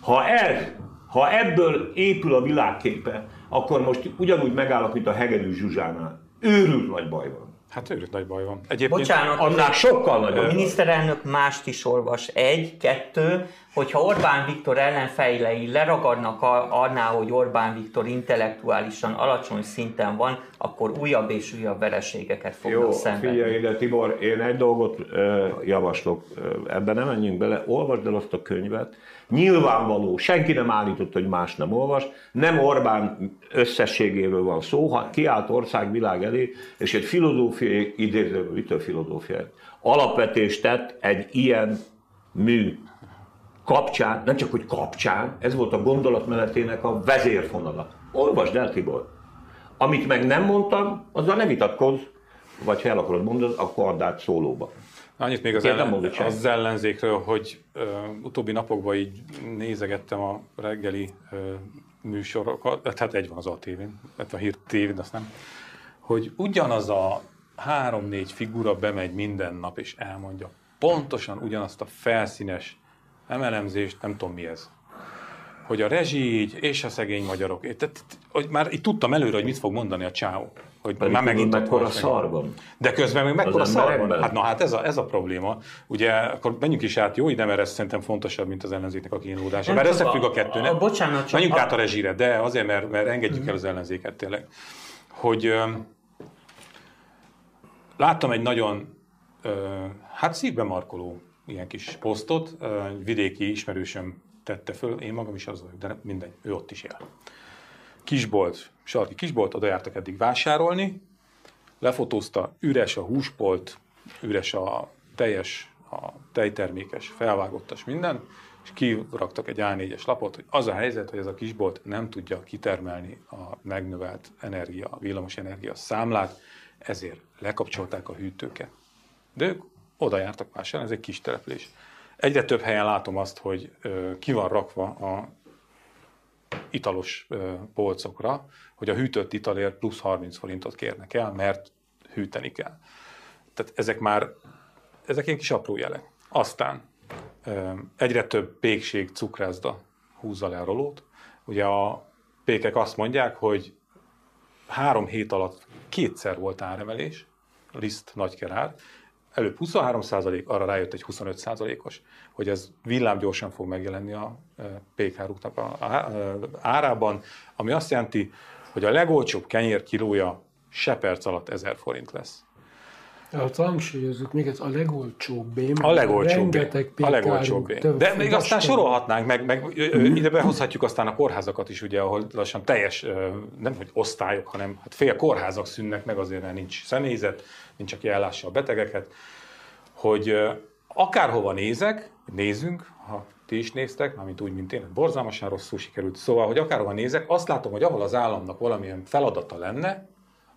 Ha ez, ha ebből épül a világképe, akkor most ugyanúgy megállok, mint a Hegedű Zsuzsánál. Őrült nagy baj van. Hát őrült nagy baj van. Egyébként Bocsánat, annál sokkal nagyobb. A miniszterelnök mást is olvas. Egy, kettő, hogyha Orbán Viktor ellenfejlei leragadnak annál, hogy Orbán Viktor intellektuálisan alacsony szinten van, akkor újabb és újabb vereségeket fognak Jó, szenvedni. figyelj ide Tibor, én egy dolgot ö, javaslok, ebben nem menjünk bele, olvasd el azt a könyvet, Nyilvánvaló, senki nem állított, hogy más nem olvas, nem Orbán összességéről van szó, ha kiállt országvilág elé, és egy filozófiai, idézőről, mitől filozófiai, alapvetést tett egy ilyen mű kapcsán, nem csak hogy kapcsán, ez volt a gondolatmenetének a vezérfonala. Olvasd el, Tibor. Amit meg nem mondtam, azzal ne vitatkozz, vagy ha el akarod mondani, akkor add át szólóba. Annyit még az, ellen, az ellenzékről, hogy uh, utóbbi napokban így nézegettem a reggeli uh, műsorokat, tehát egy van az ATV-n, tehát a Hír tv azt nem, hogy ugyanaz a három-négy figura bemegy minden nap és elmondja pontosan ugyanazt a felszínes emelemzést, nem tudom mi ez, hogy a rezsi így, és a szegény magyarok. Tehát, hogy már itt tudtam előre, hogy mit fog mondani a csáó. Hogy Pedig már megint mekkora volt szar van. De közben még mekkora Az szar van. emberekben? Hát na hát ez a, ez a probléma. Ugye akkor menjünk is át, jó ide, mert ez szerintem fontosabb, mint az ellenzéknek a kínlódása. Nem Mert összefügg a a- kettő, nem? a- bocsánat, csak Menjünk a- át a rezsire, de azért, mert, mert engedjük el az ellenzéket tényleg. Hogy láttam egy nagyon hát szívbe markoló ilyen kis posztot, egy vidéki ismerősöm tette föl, én magam is az vagyok, de mindegy, ő ott is él. Kisbolt, sarki kisbolt, oda jártak eddig vásárolni, lefotózta, üres a húsbolt, üres a teljes, a tejtermékes, felvágottas minden, és kiraktak egy A4-es lapot, hogy az a helyzet, hogy ez a kisbolt nem tudja kitermelni a megnövelt energia, villamos energia számlát, ezért lekapcsolták a hűtőket. De ők oda jártak vásárolni, ez egy kis település. Egyre több helyen látom azt, hogy ö, ki van rakva a italos ö, polcokra, hogy a hűtött italért plusz 30 forintot kérnek el, mert hűteni kell. Tehát ezek már, ezek ilyen kis apró jelek. Aztán ö, egyre több pékség cukrászda húzza le a rolót. Ugye a pékek azt mondják, hogy három hét alatt kétszer volt áremelés, liszt nagykerár, előbb 23% arra rájött egy 25 os hogy ez villámgyorsan fog megjelenni a a, a árában, ami azt jelenti, hogy a legolcsóbb kenyér kilója se perc alatt 1000 forint lesz. Hát hangsúlyozzuk még ez a legolcsóbb én. A legolcsóbb. Rengeteg A legolcsóbb. több De még aztán sorolhatnánk, meg, meg ö, ide behozhatjuk aztán a kórházakat is, ugye, ahol lassan teljes, nem hogy osztályok, hanem hát fél kórházak szűnnek meg azért, mert nincs személyzet, nincs, aki ellássa a betegeket, hogy akárhova nézek, nézzünk, ha ti is néztek, mármint úgy, mint én, borzalmasan rosszul sikerült. Szóval, hogy akárhova nézek, azt látom, hogy ahol az államnak valamilyen feladata lenne,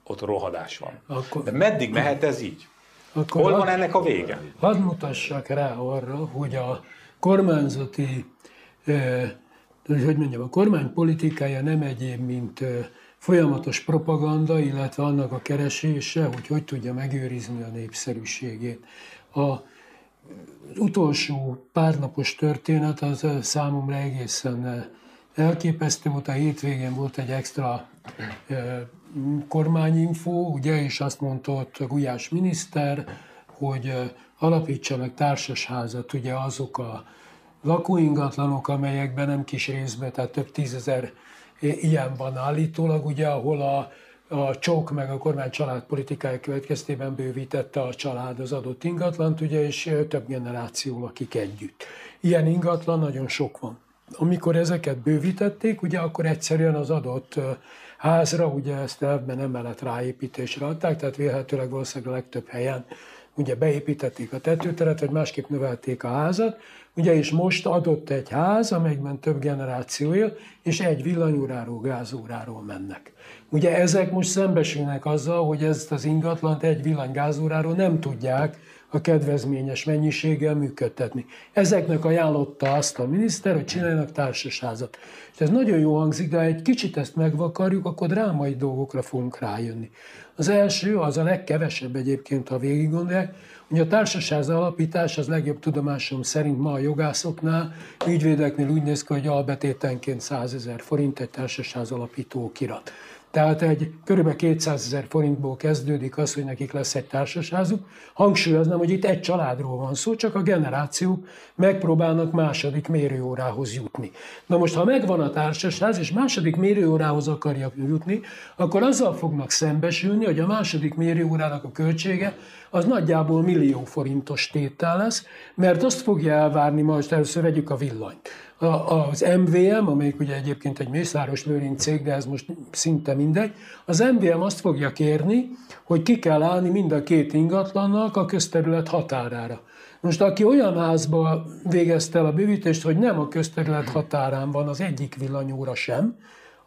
ott rohadás van. Akkor- De meddig mehet ez így? Akkor Hol van ennek a vége? Hadd mutassak rá arra, hogy a kormányzati, eh, hogy mondjam, a kormány politikája nem egyéb, mint eh, folyamatos propaganda, illetve annak a keresése, hogy hogy tudja megőrizni a népszerűségét. A utolsó párnapos történet az számomra egészen elképesztő volt. A hétvégén volt egy extra kormányinfo, ugye, és azt mondta ott Gulyás miniszter, hogy alapítsanak társasházat, ugye azok a lakóingatlanok, amelyekben nem kis részben, tehát több tízezer ilyen van állítólag, ugye, ahol a, a csók meg a kormány családpolitikája következtében bővítette a család az adott ingatlant, ugye, és több generáció lakik együtt. Ilyen ingatlan nagyon sok van. Amikor ezeket bővítették, ugye akkor egyszerűen az adott házra, ugye ezt elvben emelet ráépítésre adták, tehát vélhetőleg valószínűleg a legtöbb helyen ugye beépítették a tetőteret, vagy másképp növelték a házat, ugye és most adott egy ház, amelyben több generáció él, és egy villanyóráról, gázóráról mennek. Ugye ezek most szembesülnek azzal, hogy ezt az ingatlant egy villanygázóráról nem tudják a kedvezményes mennyiséggel működtetni. Ezeknek ajánlotta azt a miniszter, hogy csináljanak társasházat. És ez nagyon jó hangzik, de ha egy kicsit ezt megvakarjuk, akkor drámai dolgokra fogunk rájönni. Az első, az a legkevesebb egyébként, ha végig gondolják, hogy a társaság alapítás az legjobb tudomásom szerint ma a jogászoknál, ügyvédeknél úgy néz ki, hogy albetétenként 100 ezer forint egy társaság alapító kirat. Tehát egy kb. 200 ezer forintból kezdődik az, hogy nekik lesz egy társasházuk. Hangsúlyoznám, hogy itt egy családról van szó, csak a generációk megpróbálnak második mérőórához jutni. Na most, ha megvan a társasház, és második mérőórához akarják jutni, akkor azzal fognak szembesülni, hogy a második mérőórának a költsége az nagyjából millió forintos tétel lesz, mert azt fogja elvárni, most először vegyük a villanyt. Az MVM, amelyik ugye egyébként egy Mészáros Lőrinc cég, de ez most szinte mindegy, az MVM azt fogja kérni, hogy ki kell állni mind a két ingatlannak a közterület határára. Most aki olyan házba végezte el a bővítést, hogy nem a közterület határán van az egyik villanyóra sem,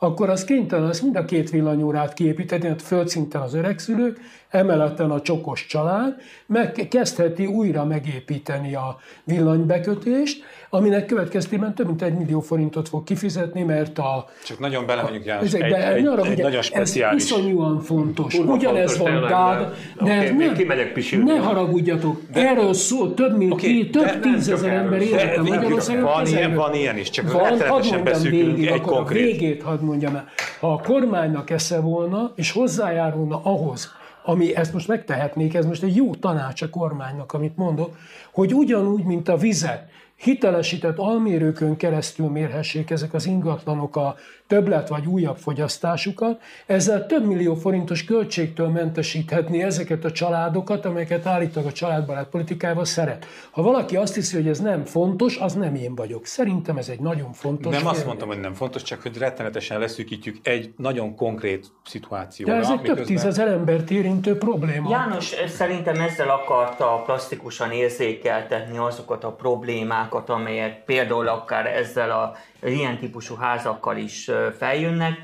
akkor az kénytelen lesz mind a két villanyórát kiépíteni, hát földszinten az öregszülők, emeletten a csokos család, meg kezdheti újra megépíteni a villanybekötést, aminek következtében több mint egy millió forintot fog kifizetni, mert a... Csak nagyon bele mondjuk János, egy, egy, egy, arra, egy nagyon speciális... Ez iszonyúan fontos. Kurva Ugyanez fontos, van Gád, de, de okay, ne, ne haragudjatok, de, erről szól több mint okay, több tízezer ember élete Magyarországon. Van ilyen, van ilyen is, csak van, rettenetesen beszélünk egy konkrét. Végét hadd mondjam el. Ha a kormánynak esze volna, és hozzájárulna ahhoz, ami ezt most megtehetnék, ez most egy jó tanács a kormánynak, amit mondok, hogy ugyanúgy, mint a vizet, hitelesített almérőkön keresztül mérhessék ezek az ingatlanok a többlet vagy újabb fogyasztásukat, ezzel több millió forintos költségtől mentesíthetni ezeket a családokat, amelyeket állítólag a családbarát politikával szeret. Ha valaki azt hiszi, hogy ez nem fontos, az nem én vagyok. Szerintem ez egy nagyon fontos. Nem azt mondtam, hogy nem fontos, csak hogy rettenetesen leszűkítjük egy nagyon konkrét szituációra. De ez egy több tízezer embert érintő probléma. János szerintem ezzel akarta plastikusan érzékeltetni azokat a problémákat, amelyek például akár ezzel a ilyen típusú házakkal is feljönnek.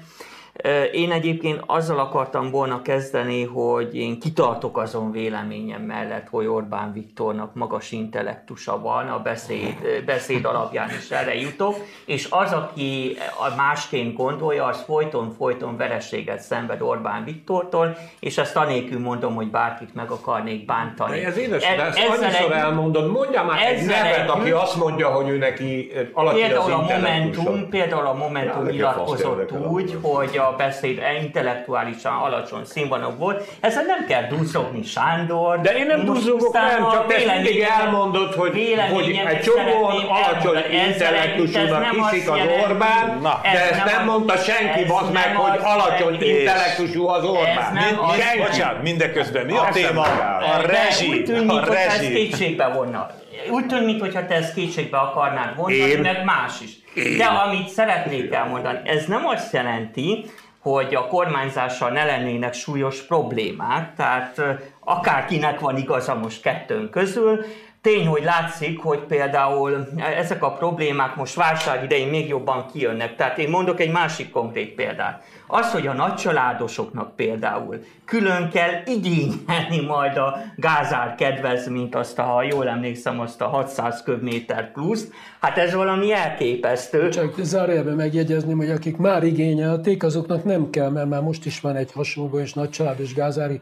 Én egyébként azzal akartam volna kezdeni, hogy én kitartok azon véleményem mellett, hogy Orbán Viktornak magas intellektusa van, a beszéd, beszéd alapján is erre jutok, és az, aki másként gondolja, az folyton-folyton vereséget szenved Orbán Viktortól, és ezt anélkül mondom, hogy bárkit meg akarnék bántani. De ez édes, de ezt annyiszor egy, elmondod, mondja már egy nevet, egy, aki azt mondja, hogy ő neki alapja például a Momentum, Például a Momentum ja, nyilatkozott úgy, hogy a beszéd intellektuálisan alacsony színvonalú volt. Ezzel nem kell duzzogni Sándor. De én nem duzzogok, nem, csak te mindig elmondod, hogy, hogy egy csomóan alacsony intellektusúnak hiszik az Orbán, Na, de ezt nem, nem mondta senki, az meg, hogy alacsony intellektusú az Orbán. Bocsánat, mindeközben mi a téma? A rezsi. A rezsi. kétségbe vonna úgy tűnik, mintha te ezt kétségbe akarnád vonni, meg más is. Én? De amit szeretnék elmondani, ez nem azt jelenti, hogy a kormányzással ne lennének súlyos problémák, tehát akárkinek van igaza most kettőn közül, Tény, hogy látszik, hogy például ezek a problémák most válság idején még jobban kijönnek. Tehát én mondok egy másik konkrét példát. Az, hogy a nagycsaládosoknak például külön kell igényelni majd a gázár kedvezményt, azt a, ha jól emlékszem, azt a 600 köbméter plusz, hát ez valami elképesztő. Csak zárójelben megjegyezném, hogy akik már igényelték, azoknak nem kell, mert már most is van egy hasonló és nagycsaládos gázári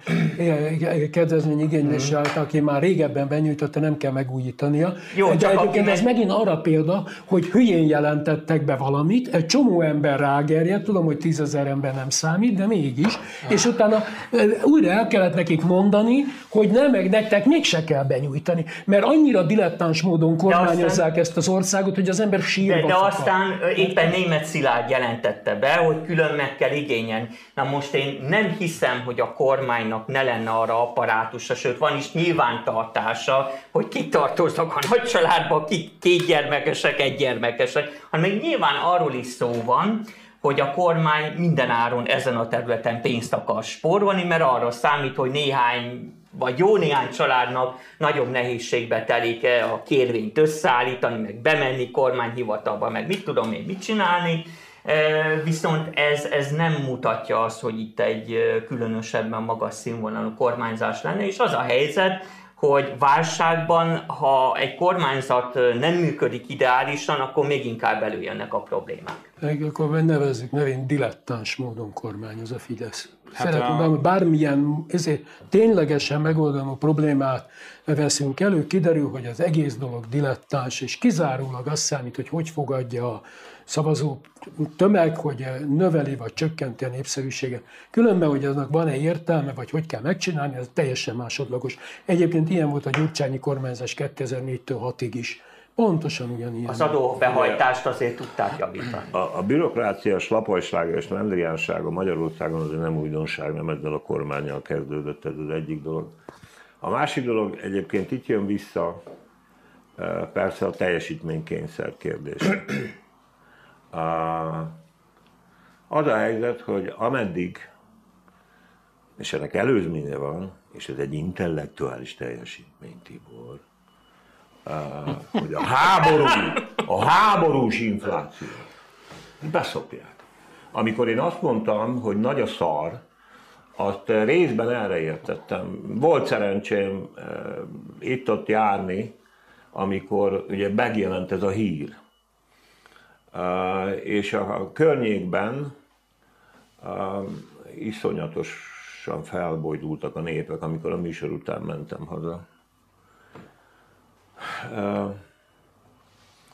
kedvezmény igénylése, mm. aki már régebben benyújtotta, nem kell megújítania. Jó, De egyébként meg... ez megint arra példa, hogy hülyén jelentettek be valamit, egy csomó ember rágerjedt, tudom, hogy tízezer ember nem számít, de mégis, és utána újra el kellett nekik mondani, hogy nem, meg nektek mégse kell benyújtani, mert annyira dilettáns módon kormányozzák aztán, ezt az országot, hogy az ember sírva De, de aztán éppen német Szilárd jelentette be, hogy külön meg kell igényen. Na most én nem hiszem, hogy a kormánynak ne lenne arra apparátusa, sőt van is nyilvántartása, hogy kik tartoznak a nagy családba, kik két gyermekesek, egy gyermekesek, hanem még nyilván arról is szó van, hogy a kormány minden áron ezen a területen pénzt akar spórolni, mert arra számít, hogy néhány vagy jó néhány családnak nagyobb nehézségbe telik a kérvényt összeállítani, meg bemenni kormányhivatalba, meg mit tudom én mit csinálni, Viszont ez, ez nem mutatja azt, hogy itt egy különösebben magas színvonalú kormányzás lenne, és az a helyzet, hogy válságban, ha egy kormányzat nem működik ideálisan, akkor még inkább előjönnek a problémák. Akkor nevezzük nevén dilettáns módon kormányoz a Fidesz. Hát Szeretném, a... bármilyen ezért ténylegesen megoldandó problémát veszünk elő, kiderül, hogy az egész dolog dilettáns, és kizárólag azt számít, hogy hogy fogadja a szavazó tömeg, hogy növeli vagy csökkenti a népszerűséget. Különben, hogy aznak van-e értelme, vagy hogy kell megcsinálni, ez teljesen másodlagos. Egyébként ilyen volt a gyurcsányi kormányzás 2004-től 6-ig is. Pontosan ugyanilyen. Az adóbehajtást azért tudták javítani. A, a bürokrácia slapajsága és lendriánsága Magyarországon azért nem újdonság, nem ezzel a kormányjal kezdődött, ez az egyik dolog. A másik dolog egyébként itt jön vissza persze a teljesítménykényszer kérdés. Az a helyzet, hogy ameddig, és ennek előzménye van, és ez egy intellektuális teljesítmény, Tibor, hogy a háború, a háborús infláció beszopják. amikor én azt mondtam, hogy nagy a szar, azt részben erre értettem. Volt szerencsém uh, itt-ott járni, amikor ugye megjelent ez a hír. És a, környékben iszonyatosan felbojdultak a népek, amikor a műsor után mentem haza.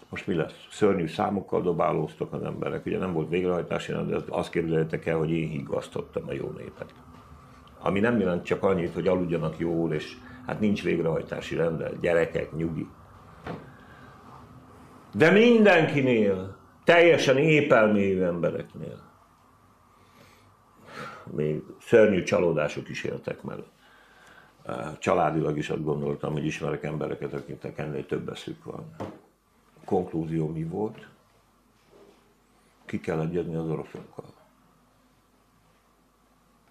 Most mi lesz? Szörnyű számokkal dobálóztak az emberek. Ugye nem volt végrehajtási, de azt képzeljétek el, hogy én higgasztottam a jó népet. Ami nem jelent csak annyit, hogy aludjanak jól, és hát nincs végrehajtási rende, gyerekek, nyugi. De mindenkinél, teljesen épelmélyű embereknél még szörnyű csalódások is éltek meg. Családilag is azt gondoltam, hogy ismerek embereket, akiknek ennél több eszük van. A konklúzió mi volt? Ki kell egyezni az oroszokkal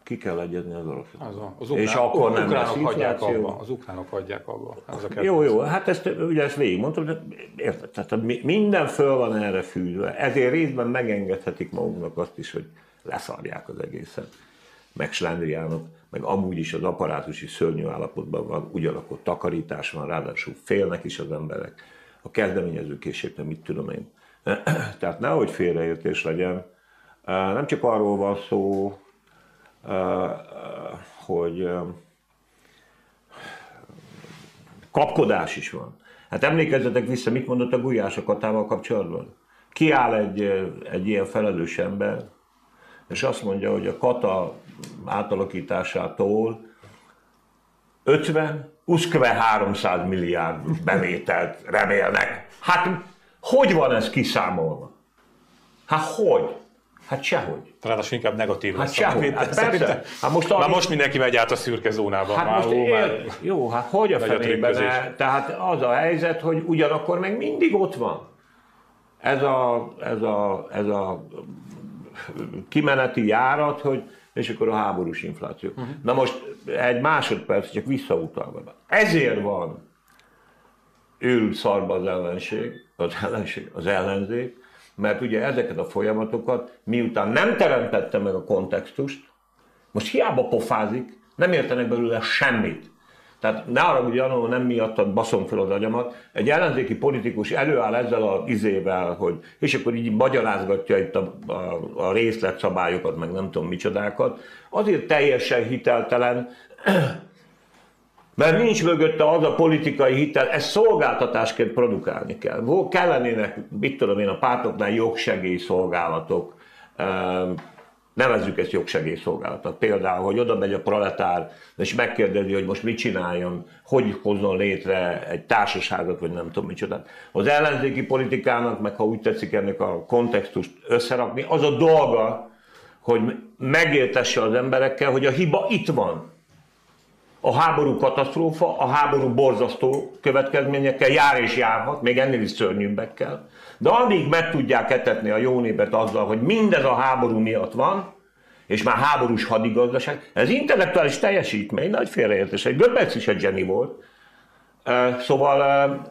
ki kell egyezni az oroszokkal. Az, az ukrán, és akkor nem lesz hagyják abba, Az ukránok hagyják abba. Ez a jó, jó, hát ezt, ugye ezt végigmondtam, de érted, tehát minden föl van erre fűzve. Ezért részben megengedhetik maguknak azt is, hogy leszarják az egészet. Meg slendriánok, meg amúgy is az apparátus is szörnyű állapotban van, ugyanakkor takarítás van, ráadásul félnek is az emberek. A kezdeményező készségtől mit tudom én. Tehát nehogy félreértés legyen. Nem csak arról van szó, hogy kapkodás is van. Hát emlékezzetek vissza, mit mondott a Gulyás a Katával kapcsolatban? Kiáll egy, egy ilyen felelős ember, és azt mondja, hogy a Kata átalakításától 50, uszkve 300 milliárd bevételt remélnek. Hát hogy van ez kiszámolva? Hát hogy? Hát sehogy. Ráadásul inkább negatív hát lesz. Sehogy. Hát persze. Hát most Már most mindenki megy át a szürke zónába. Hát most ér... már... Jó, hát hogy a fenében? Tehát az a helyzet, hogy ugyanakkor meg mindig ott van. Ez a, ez a, ez a kimeneti járat, hogy és akkor a háborús infláció. Uh-huh. Na most egy másodperc, csak visszautalva. Ezért van őrült szarba az ellenség, az ellenség, az ellenzék, mert ugye ezeket a folyamatokat, miután nem teremtette meg a kontextust, most hiába pofázik, nem értenek belőle semmit. Tehát ne arra, hogy Janó nem miattad baszom fel az agyamat. Egy ellenzéki politikus előáll ezzel az izével, hogy, és akkor így magyarázgatja itt a, a, a részletszabályokat, meg nem tudom micsodákat. Azért teljesen hiteltelen, mert nincs mögötte az a politikai hitel, ezt szolgáltatásként produkálni kell. Kellenének, mit tudom én, a pártoknál jogsegélyszolgálatok, nevezzük ezt jogsegélyszolgálatot. Például, hogy oda megy a proletár, és megkérdezi, hogy most mit csináljon, hogy hozzon létre egy társaságot, vagy nem tudom micsoda. Az ellenzéki politikának, meg ha úgy tetszik ennek a kontextust összerakni, az a dolga, hogy megértesse az emberekkel, hogy a hiba itt van a háború katasztrófa, a háború borzasztó következményekkel jár és járhat, még ennél is szörnyűbbekkel. De amíg meg tudják etetni a jó népet azzal, hogy mindez a háború miatt van, és már háborús hadigazdaság, ez intellektuális teljesítmény, nagy félreértés. Egy Göbbels is egy zseni volt. Szóval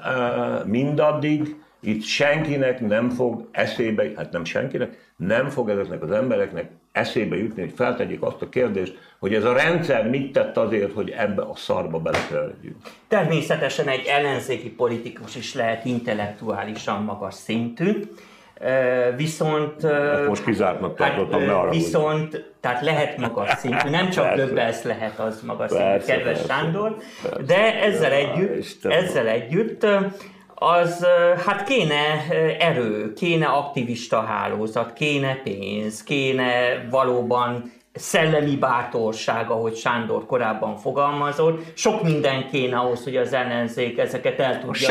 mindaddig itt senkinek nem fog eszébe, hát nem senkinek, nem fog ezeknek az embereknek eszébe jutni, hogy feltegyék azt a kérdést, hogy ez a rendszer mit tett azért, hogy ebbe a szarba belekerüljünk. Természetesen egy ellenzéki politikus is lehet intellektuálisan magas szintű, viszont... Hát most kizártnak tartottam, hát, ne arra Viszont, úgy. tehát lehet magas szintű, nem csak Göbbels lehet az magas szintű, kedves persze, Sándor, persze, de ezzel együtt, ezzel együtt az hát kéne erő, kéne aktivista hálózat, kéne pénz, kéne valóban szellemi bátorság, ahogy Sándor korábban fogalmazott. Sok minden kéne ahhoz, hogy az ellenzék ezeket el tudja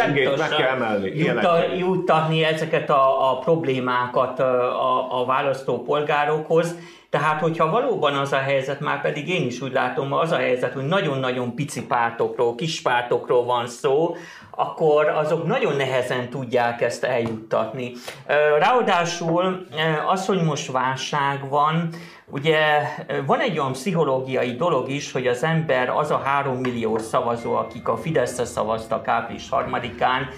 juttatni ezeket a, a problémákat a, a választópolgárokhoz. Tehát, hogyha valóban az a helyzet, már pedig én is úgy látom, az a helyzet, hogy nagyon-nagyon pici pártokról, kis pártokról van szó, akkor azok nagyon nehezen tudják ezt eljuttatni. Ráadásul az, hogy most válság van, Ugye van egy olyan pszichológiai dolog is, hogy az ember az a három millió szavazó, akik a Fideszre szavaztak április harmadikán,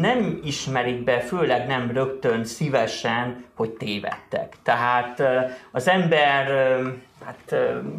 nem ismerik be, főleg nem rögtön szívesen, hogy tévedtek. Tehát az ember Hát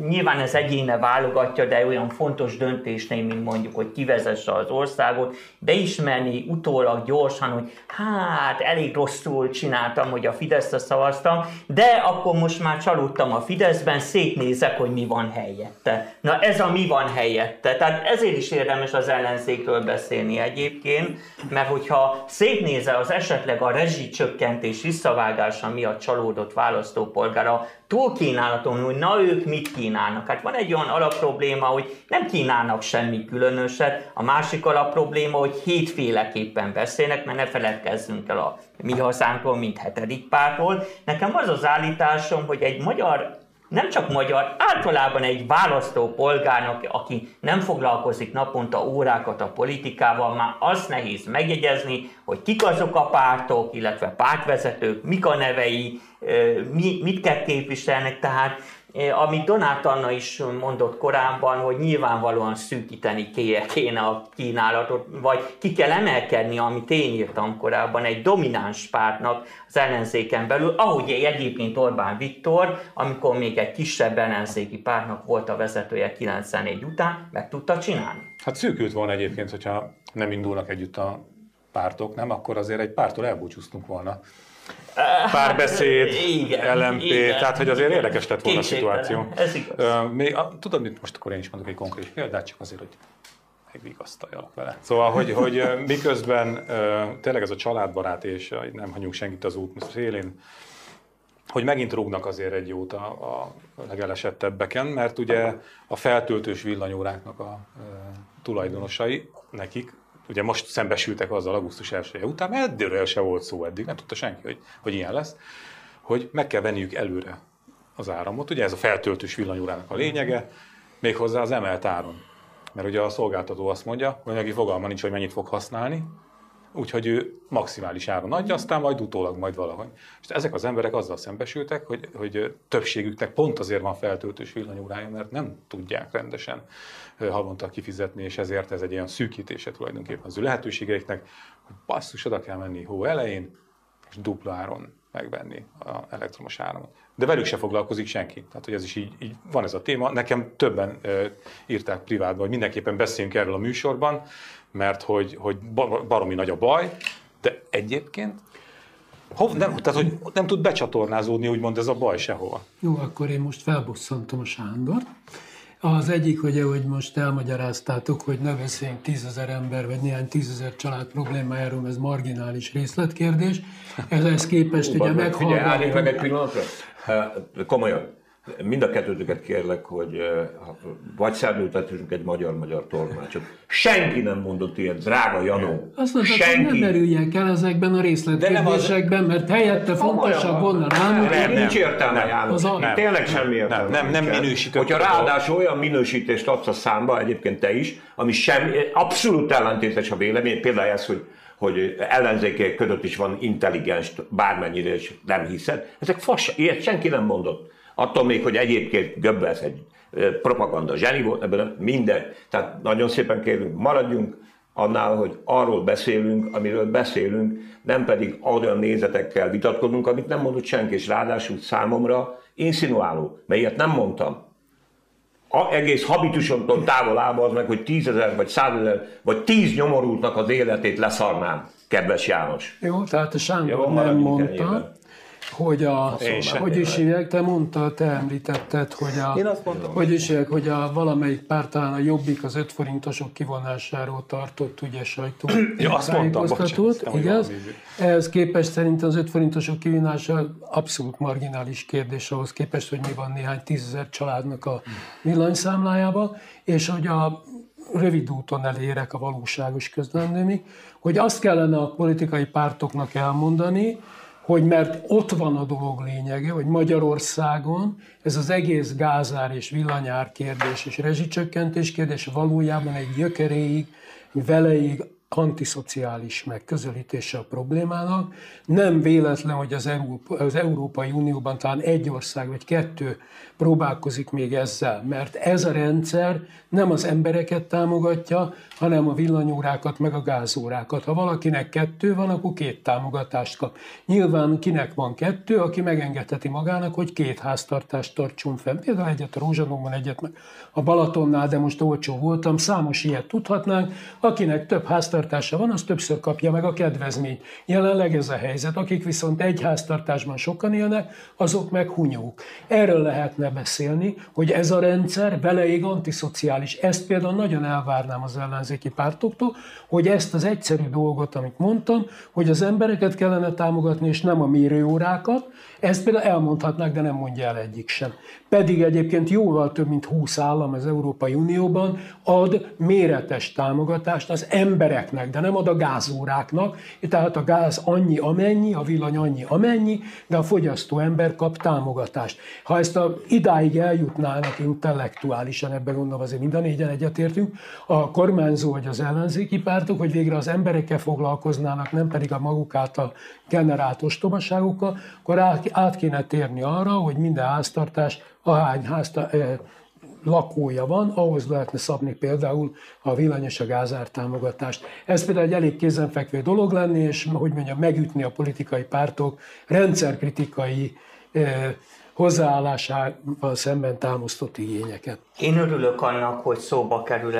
nyilván ez egyéne válogatja, de olyan fontos döntésnél, mint mondjuk, hogy kivezesse az országot, beismerni utólag gyorsan, hogy hát elég rosszul csináltam, hogy a Fideszre szavaztam, de akkor most már csalódtam a Fideszben, szétnézek, hogy mi van helyette. Na ez a mi van helyette. Tehát ezért is érdemes az ellenzékről beszélni egyébként, mert hogyha szétnézel az esetleg a rezsicsökkentés visszavágása miatt csalódott választópolgára, túl kínálaton, hogy na ők mit kínálnak. Hát van egy olyan alapprobléma, hogy nem kínálnak semmi különöset, a másik alapprobléma, hogy hétféleképpen beszélnek, mert ne feledkezzünk el a mi hazánkról, mint hetedik pártról. Nekem az az állításom, hogy egy magyar nem csak magyar, általában egy választópolgárnak, aki nem foglalkozik naponta órákat a politikával, már az nehéz megjegyezni, hogy kik azok a pártok, illetve pártvezetők, mik a nevei, mi, mit kell képviselnek, tehát amit Donát Anna is mondott korábban, hogy nyilvánvalóan szűkíteni kéne a kínálatot, vagy ki kell emelkedni, amit én írtam korábban, egy domináns pártnak az ellenzéken belül, ahogy egyébként Orbán Viktor, amikor még egy kisebb ellenzéki pártnak volt a vezetője 94 után, meg tudta csinálni. Hát szűkült volna egyébként, hogyha nem indulnak együtt a pártok, nem? Akkor azért egy pártól elbúcsúztunk volna párbeszéd, igen, LMP, igen. tehát hogy azért érdekes lett volna a szituáció. Ez igaz. Még, tudod, mit most akkor én is mondok egy konkrét példát, csak azért, hogy megvigasztaljalak vele. Szóval, hogy, hogy miközben tényleg ez a családbarát, és nem hagyunk senkit az út szélén, hogy megint rúgnak azért egy jót a, a legelesettebbeken, mert ugye a feltöltős villanyóráknak a uh, tulajdonosai, nekik ugye most szembesültek azzal augusztus 1 -e után, mert eddigről se volt szó eddig, nem tudta senki, hogy, hogy ilyen lesz, hogy meg kell venniük előre az áramot. Ugye ez a feltöltős villanyórának a lényege, méghozzá az emelt áron. Mert ugye a szolgáltató azt mondja, hogy neki fogalma nincs, hogy mennyit fog használni, úgyhogy ő maximális áron adja, aztán majd utólag majd valahogy. És ezek az emberek azzal szembesültek, hogy, hogy többségüknek pont azért van feltöltős villanyórája, mert nem tudják rendesen havonta kifizetni, és ezért ez egy ilyen szűkítése tulajdonképpen az ő lehetőségeiknek, hogy basszus, oda kell menni hó elején, és dupla áron megvenni az elektromos áramot. De velük se foglalkozik senki. Tehát, hogy ez is így, így van ez a téma. Nekem többen e, írták privátban, hogy mindenképpen beszéljünk erről a műsorban, mert hogy, hogy baromi nagy a baj, de egyébként Hov, nem, tehát, hogy nem tud becsatornázódni, úgymond ez a baj sehova. Jó, akkor én most felbosszantom a Sándor. Az egyik, ugye, hogy most elmagyaráztátok, hogy ne beszéljünk tízezer ember, vagy néhány tízezer család problémájáról, ez marginális részletkérdés. Ehhez képest ugye meghallgatjuk... meg egy pillanatra. Komolyan mind a kettőtöket kérlek, hogy vagy szerződtetünk egy magyar-magyar tolmácsot. Senki nem mondott ilyet, drága Janó. Azt mondta, Senki. hogy nem merüljek el ezekben a részletkérdésekben, mert helyette fontosabb volna rámutatni. Nem, nincs értelme, János. Nem, Tényleg semmi értelme. Nem, nem, nem minősített. Hogyha ráadásul olyan minősítést adsz a számba, egyébként te is, ami semmi, abszolút ellentétes a vélemény, például ez, hogy hogy ellenzékek között is van intelligens, bármennyire is nem hiszed. Ezek fas, ilyet senki nem mondott. Attól még, hogy egyébként Göbbels egy propaganda zseni volt, ebben minden. Tehát nagyon szépen kérünk, maradjunk annál, hogy arról beszélünk, amiről beszélünk, nem pedig olyan nézetekkel vitatkozunk, amit nem mondott senki, és ráadásul számomra insinuáló, mert ilyet nem mondtam. A, egész habitusomtól távol állva az meg, hogy tízezer, vagy százezer, vagy tíz nyomorultnak az életét leszarnám, kedves János. Jó, tehát a Sándor Jó, nem mondta, hogy a, hogy is hívják, te mondta, te említetted, hogy a, Én azt mondom, hogy is hívják, hogy a valamelyik párt talán a Jobbik az 5 forintosok kivonásáról tartott ugye sajtó ja, azt mondtam, bocsánat, igaz? Ehhez képest szerintem az 5 forintosok kivonása abszolút marginális kérdés ahhoz képest, hogy mi van néhány tízezer családnak a villanyszámlájába, és hogy a rövid úton elérek a valóságos közleményig, hogy azt kellene a politikai pártoknak elmondani, hogy mert ott van a dolog lényege, hogy Magyarországon ez az egész gázár és villanyár kérdés és rezsicsökkentés kérdés valójában egy gyökeréig, veleig antiszociális megközelítése a problémának. Nem véletlen, hogy az, Európa, az Európai Unióban talán egy ország vagy kettő próbálkozik még ezzel, mert ez a rendszer nem az embereket támogatja, hanem a villanyórákat meg a gázórákat. Ha valakinek kettő van, akkor két támogatást kap. Nyilván kinek van kettő, aki megengedheti magának, hogy két háztartást tartson fenn. Például egyet a Rózsadomban, egyet meg a Balatonnál, de most olcsó voltam, számos ilyet tudhatnánk. Akinek több háztartása van, az többször kapja meg a kedvezményt. Jelenleg ez a helyzet. Akik viszont egy háztartásban sokan élnek, azok meg hunyók. Erről lehetne beszélni, hogy ez a rendszer beleég antiszociális. Ezt például nagyon elvárnám az ellenzéki pártoktól, hogy ezt az egyszerű dolgot, amit mondtam, hogy az embereket kellene támogatni, és nem a mérőórákat, ezt például elmondhatnák, de nem mondja el egyik sem. Pedig egyébként jóval több mint 20 állam az Európai Unióban ad méretes támogatást az embereknek, de nem ad a gázóráknak. Tehát a gáz annyi amennyi, a villany annyi amennyi, de a fogyasztó ember kap támogatást. Ha ezt a, idáig eljutnának intellektuálisan, ebben gondolom azért mind a négyen egyetértünk, a kormányzó vagy az ellenzéki pártok, hogy végre az emberekkel foglalkoznának, nem pedig a maguk által generált ostobaságokkal, akkor át kéne térni arra, hogy minden háztartás ahány házta, eh, lakója van, ahhoz lehetne szabni például a villany és a gázár támogatást. Ez például egy elég kézenfekvő dolog lenni, és hogy mondjam, megütni a politikai pártok rendszerkritikai hozzáállásával szemben támasztott igényeket. Én örülök annak, hogy szóba kerül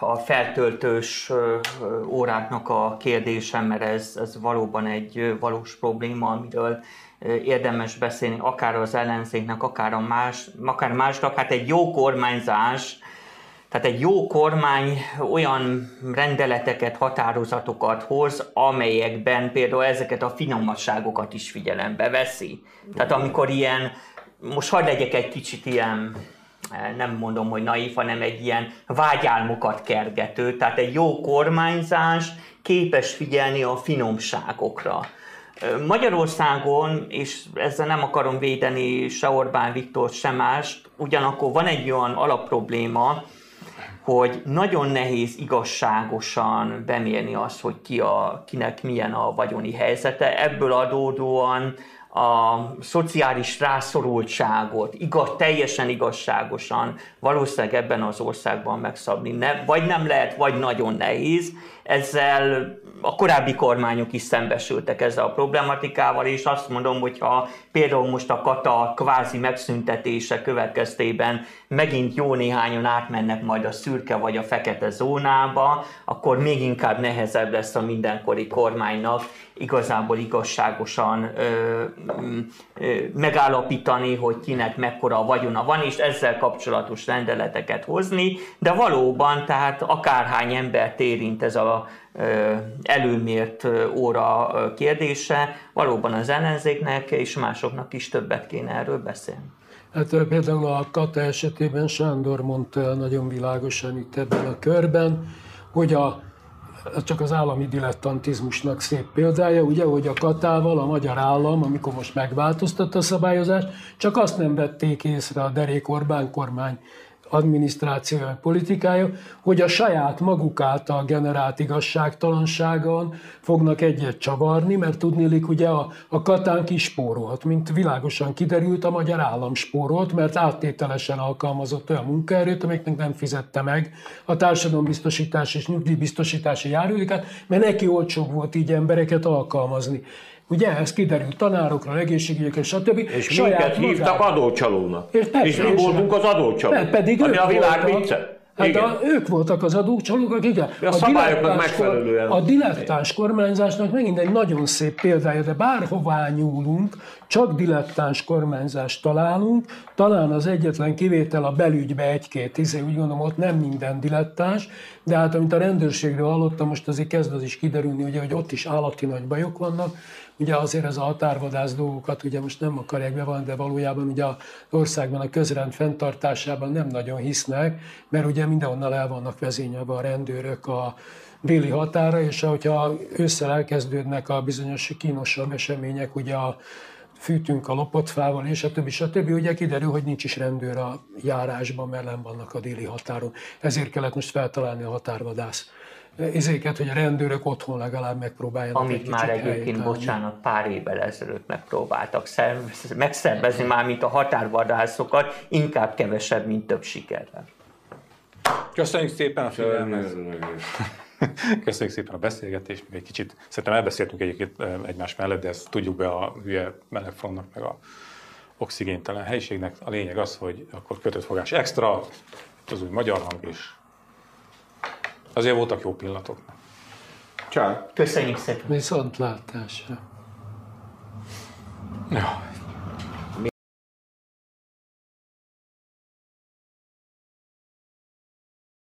a feltöltős óráknak a kérdése, mert ez, ez valóban egy valós probléma, amiről érdemes beszélni, akár az ellenzéknek, akár, a más, akár másnak. Hát egy jó kormányzás, tehát egy jó kormány olyan rendeleteket, határozatokat hoz, amelyekben például ezeket a finommasságokat is figyelembe veszi. Tehát amikor ilyen, most hadd legyek egy kicsit ilyen, nem mondom, hogy naív, hanem egy ilyen vágyálmokat kergető. Tehát egy jó kormányzás képes figyelni a finomságokra. Magyarországon, és ezzel nem akarom védeni se Orbán Viktor, se mást, ugyanakkor van egy olyan alapprobléma, hogy nagyon nehéz igazságosan bemérni azt, hogy ki a, kinek milyen a vagyoni helyzete. Ebből adódóan a szociális rászorultságot igaz, teljesen igazságosan valószínűleg ebben az országban megszabni ne, vagy nem lehet, vagy nagyon nehéz. Ezzel a korábbi kormányok is szembesültek ezzel a problematikával, és azt mondom, hogy például most a kata kvázi megszüntetése következtében megint jó néhányan átmennek majd a szürke vagy a fekete zónába, akkor még inkább nehezebb lesz a mindenkori kormánynak igazából igazságosan ö, ö, megállapítani, hogy kinek mekkora a vagyona van, és ezzel kapcsolatos rendeleteket hozni, de valóban, tehát akárhány embert érint ez a előmért óra kérdése, valóban az ellenzéknek és másoknak is többet kéne erről beszélni. Hát például a Kata esetében Sándor mondta nagyon világosan itt ebben a körben, hogy a csak az állami dilettantizmusnak szép példája, ugye, hogy a Katával a magyar állam, amikor most megváltoztatta a szabályozást, csak azt nem vették észre a derék Orbán kormány adminisztrációja, politikája, hogy a saját maguk által generált igazságtalanságon fognak egyet csavarni, mert tudnélik, ugye a, a Katán kispórolt, mint világosan kiderült, a magyar állam spórolt, mert áttételesen alkalmazott olyan munkaerőt, amiknek nem fizette meg a társadalombiztosítás és nyugdíjbiztosítási járulékát, mert neki olcsóbb volt így embereket alkalmazni. Ugye ez kiderült tanárokra, egészségügyekre, stb. És Saját minket hívtak adócsalónak. És, persze, és mi voltunk az adócsalók. Pedig ami a világ vicce. Hát a, ők voltak az adócsalók, akik igen. A, a szabályoknak megfelelően. A dilettáns kormányzásnak megint egy nagyon szép példája, de bárhová nyúlunk, csak dilettáns kormányzást találunk, talán az egyetlen kivétel a belügybe egy-két, izé, úgy gondolom, ott nem minden dilettáns, de hát amit a rendőrségről hallottam, most azért kezd az is kiderülni, ugye, hogy ott is állati nagy bajok vannak, Ugye azért ez a határvadász dolgokat ugye most nem akarják bevallani, de valójában ugye az országban a közrend fenntartásában nem nagyon hisznek, mert ugye mindenhonnan el vannak vezényelve a rendőrök a déli határa, és hogyha ősszel elkezdődnek a bizonyos kínosabb események, ugye a fűtünk a lopott és a többi, stb. Ugye kiderül, hogy nincs is rendőr a járásban, mert nem vannak a déli határon. Ezért kellett most feltalálni a határvadász izéket, hogy a rendőrök otthon legalább megpróbáljanak Amit egy már egyébként, bocsánat, pár évvel ezelőtt megpróbáltak szervez, megszervezni már, mint a határvadászokat, inkább kevesebb, mint több sikerrel. Köszönjük szépen a figyelmet! Köszönjük szépen a beszélgetést, még egy kicsit, szerintem elbeszéltünk egyébként egymás mellett, de ezt tudjuk be a hülye melegfrontnak, meg a oxigéntelen helyiségnek. A lényeg az, hogy akkor kötött fogás extra, az új magyar hang, és azért voltak jó pillanatok. Csá. Köszönjük szépen! Viszontlátásra. Ja.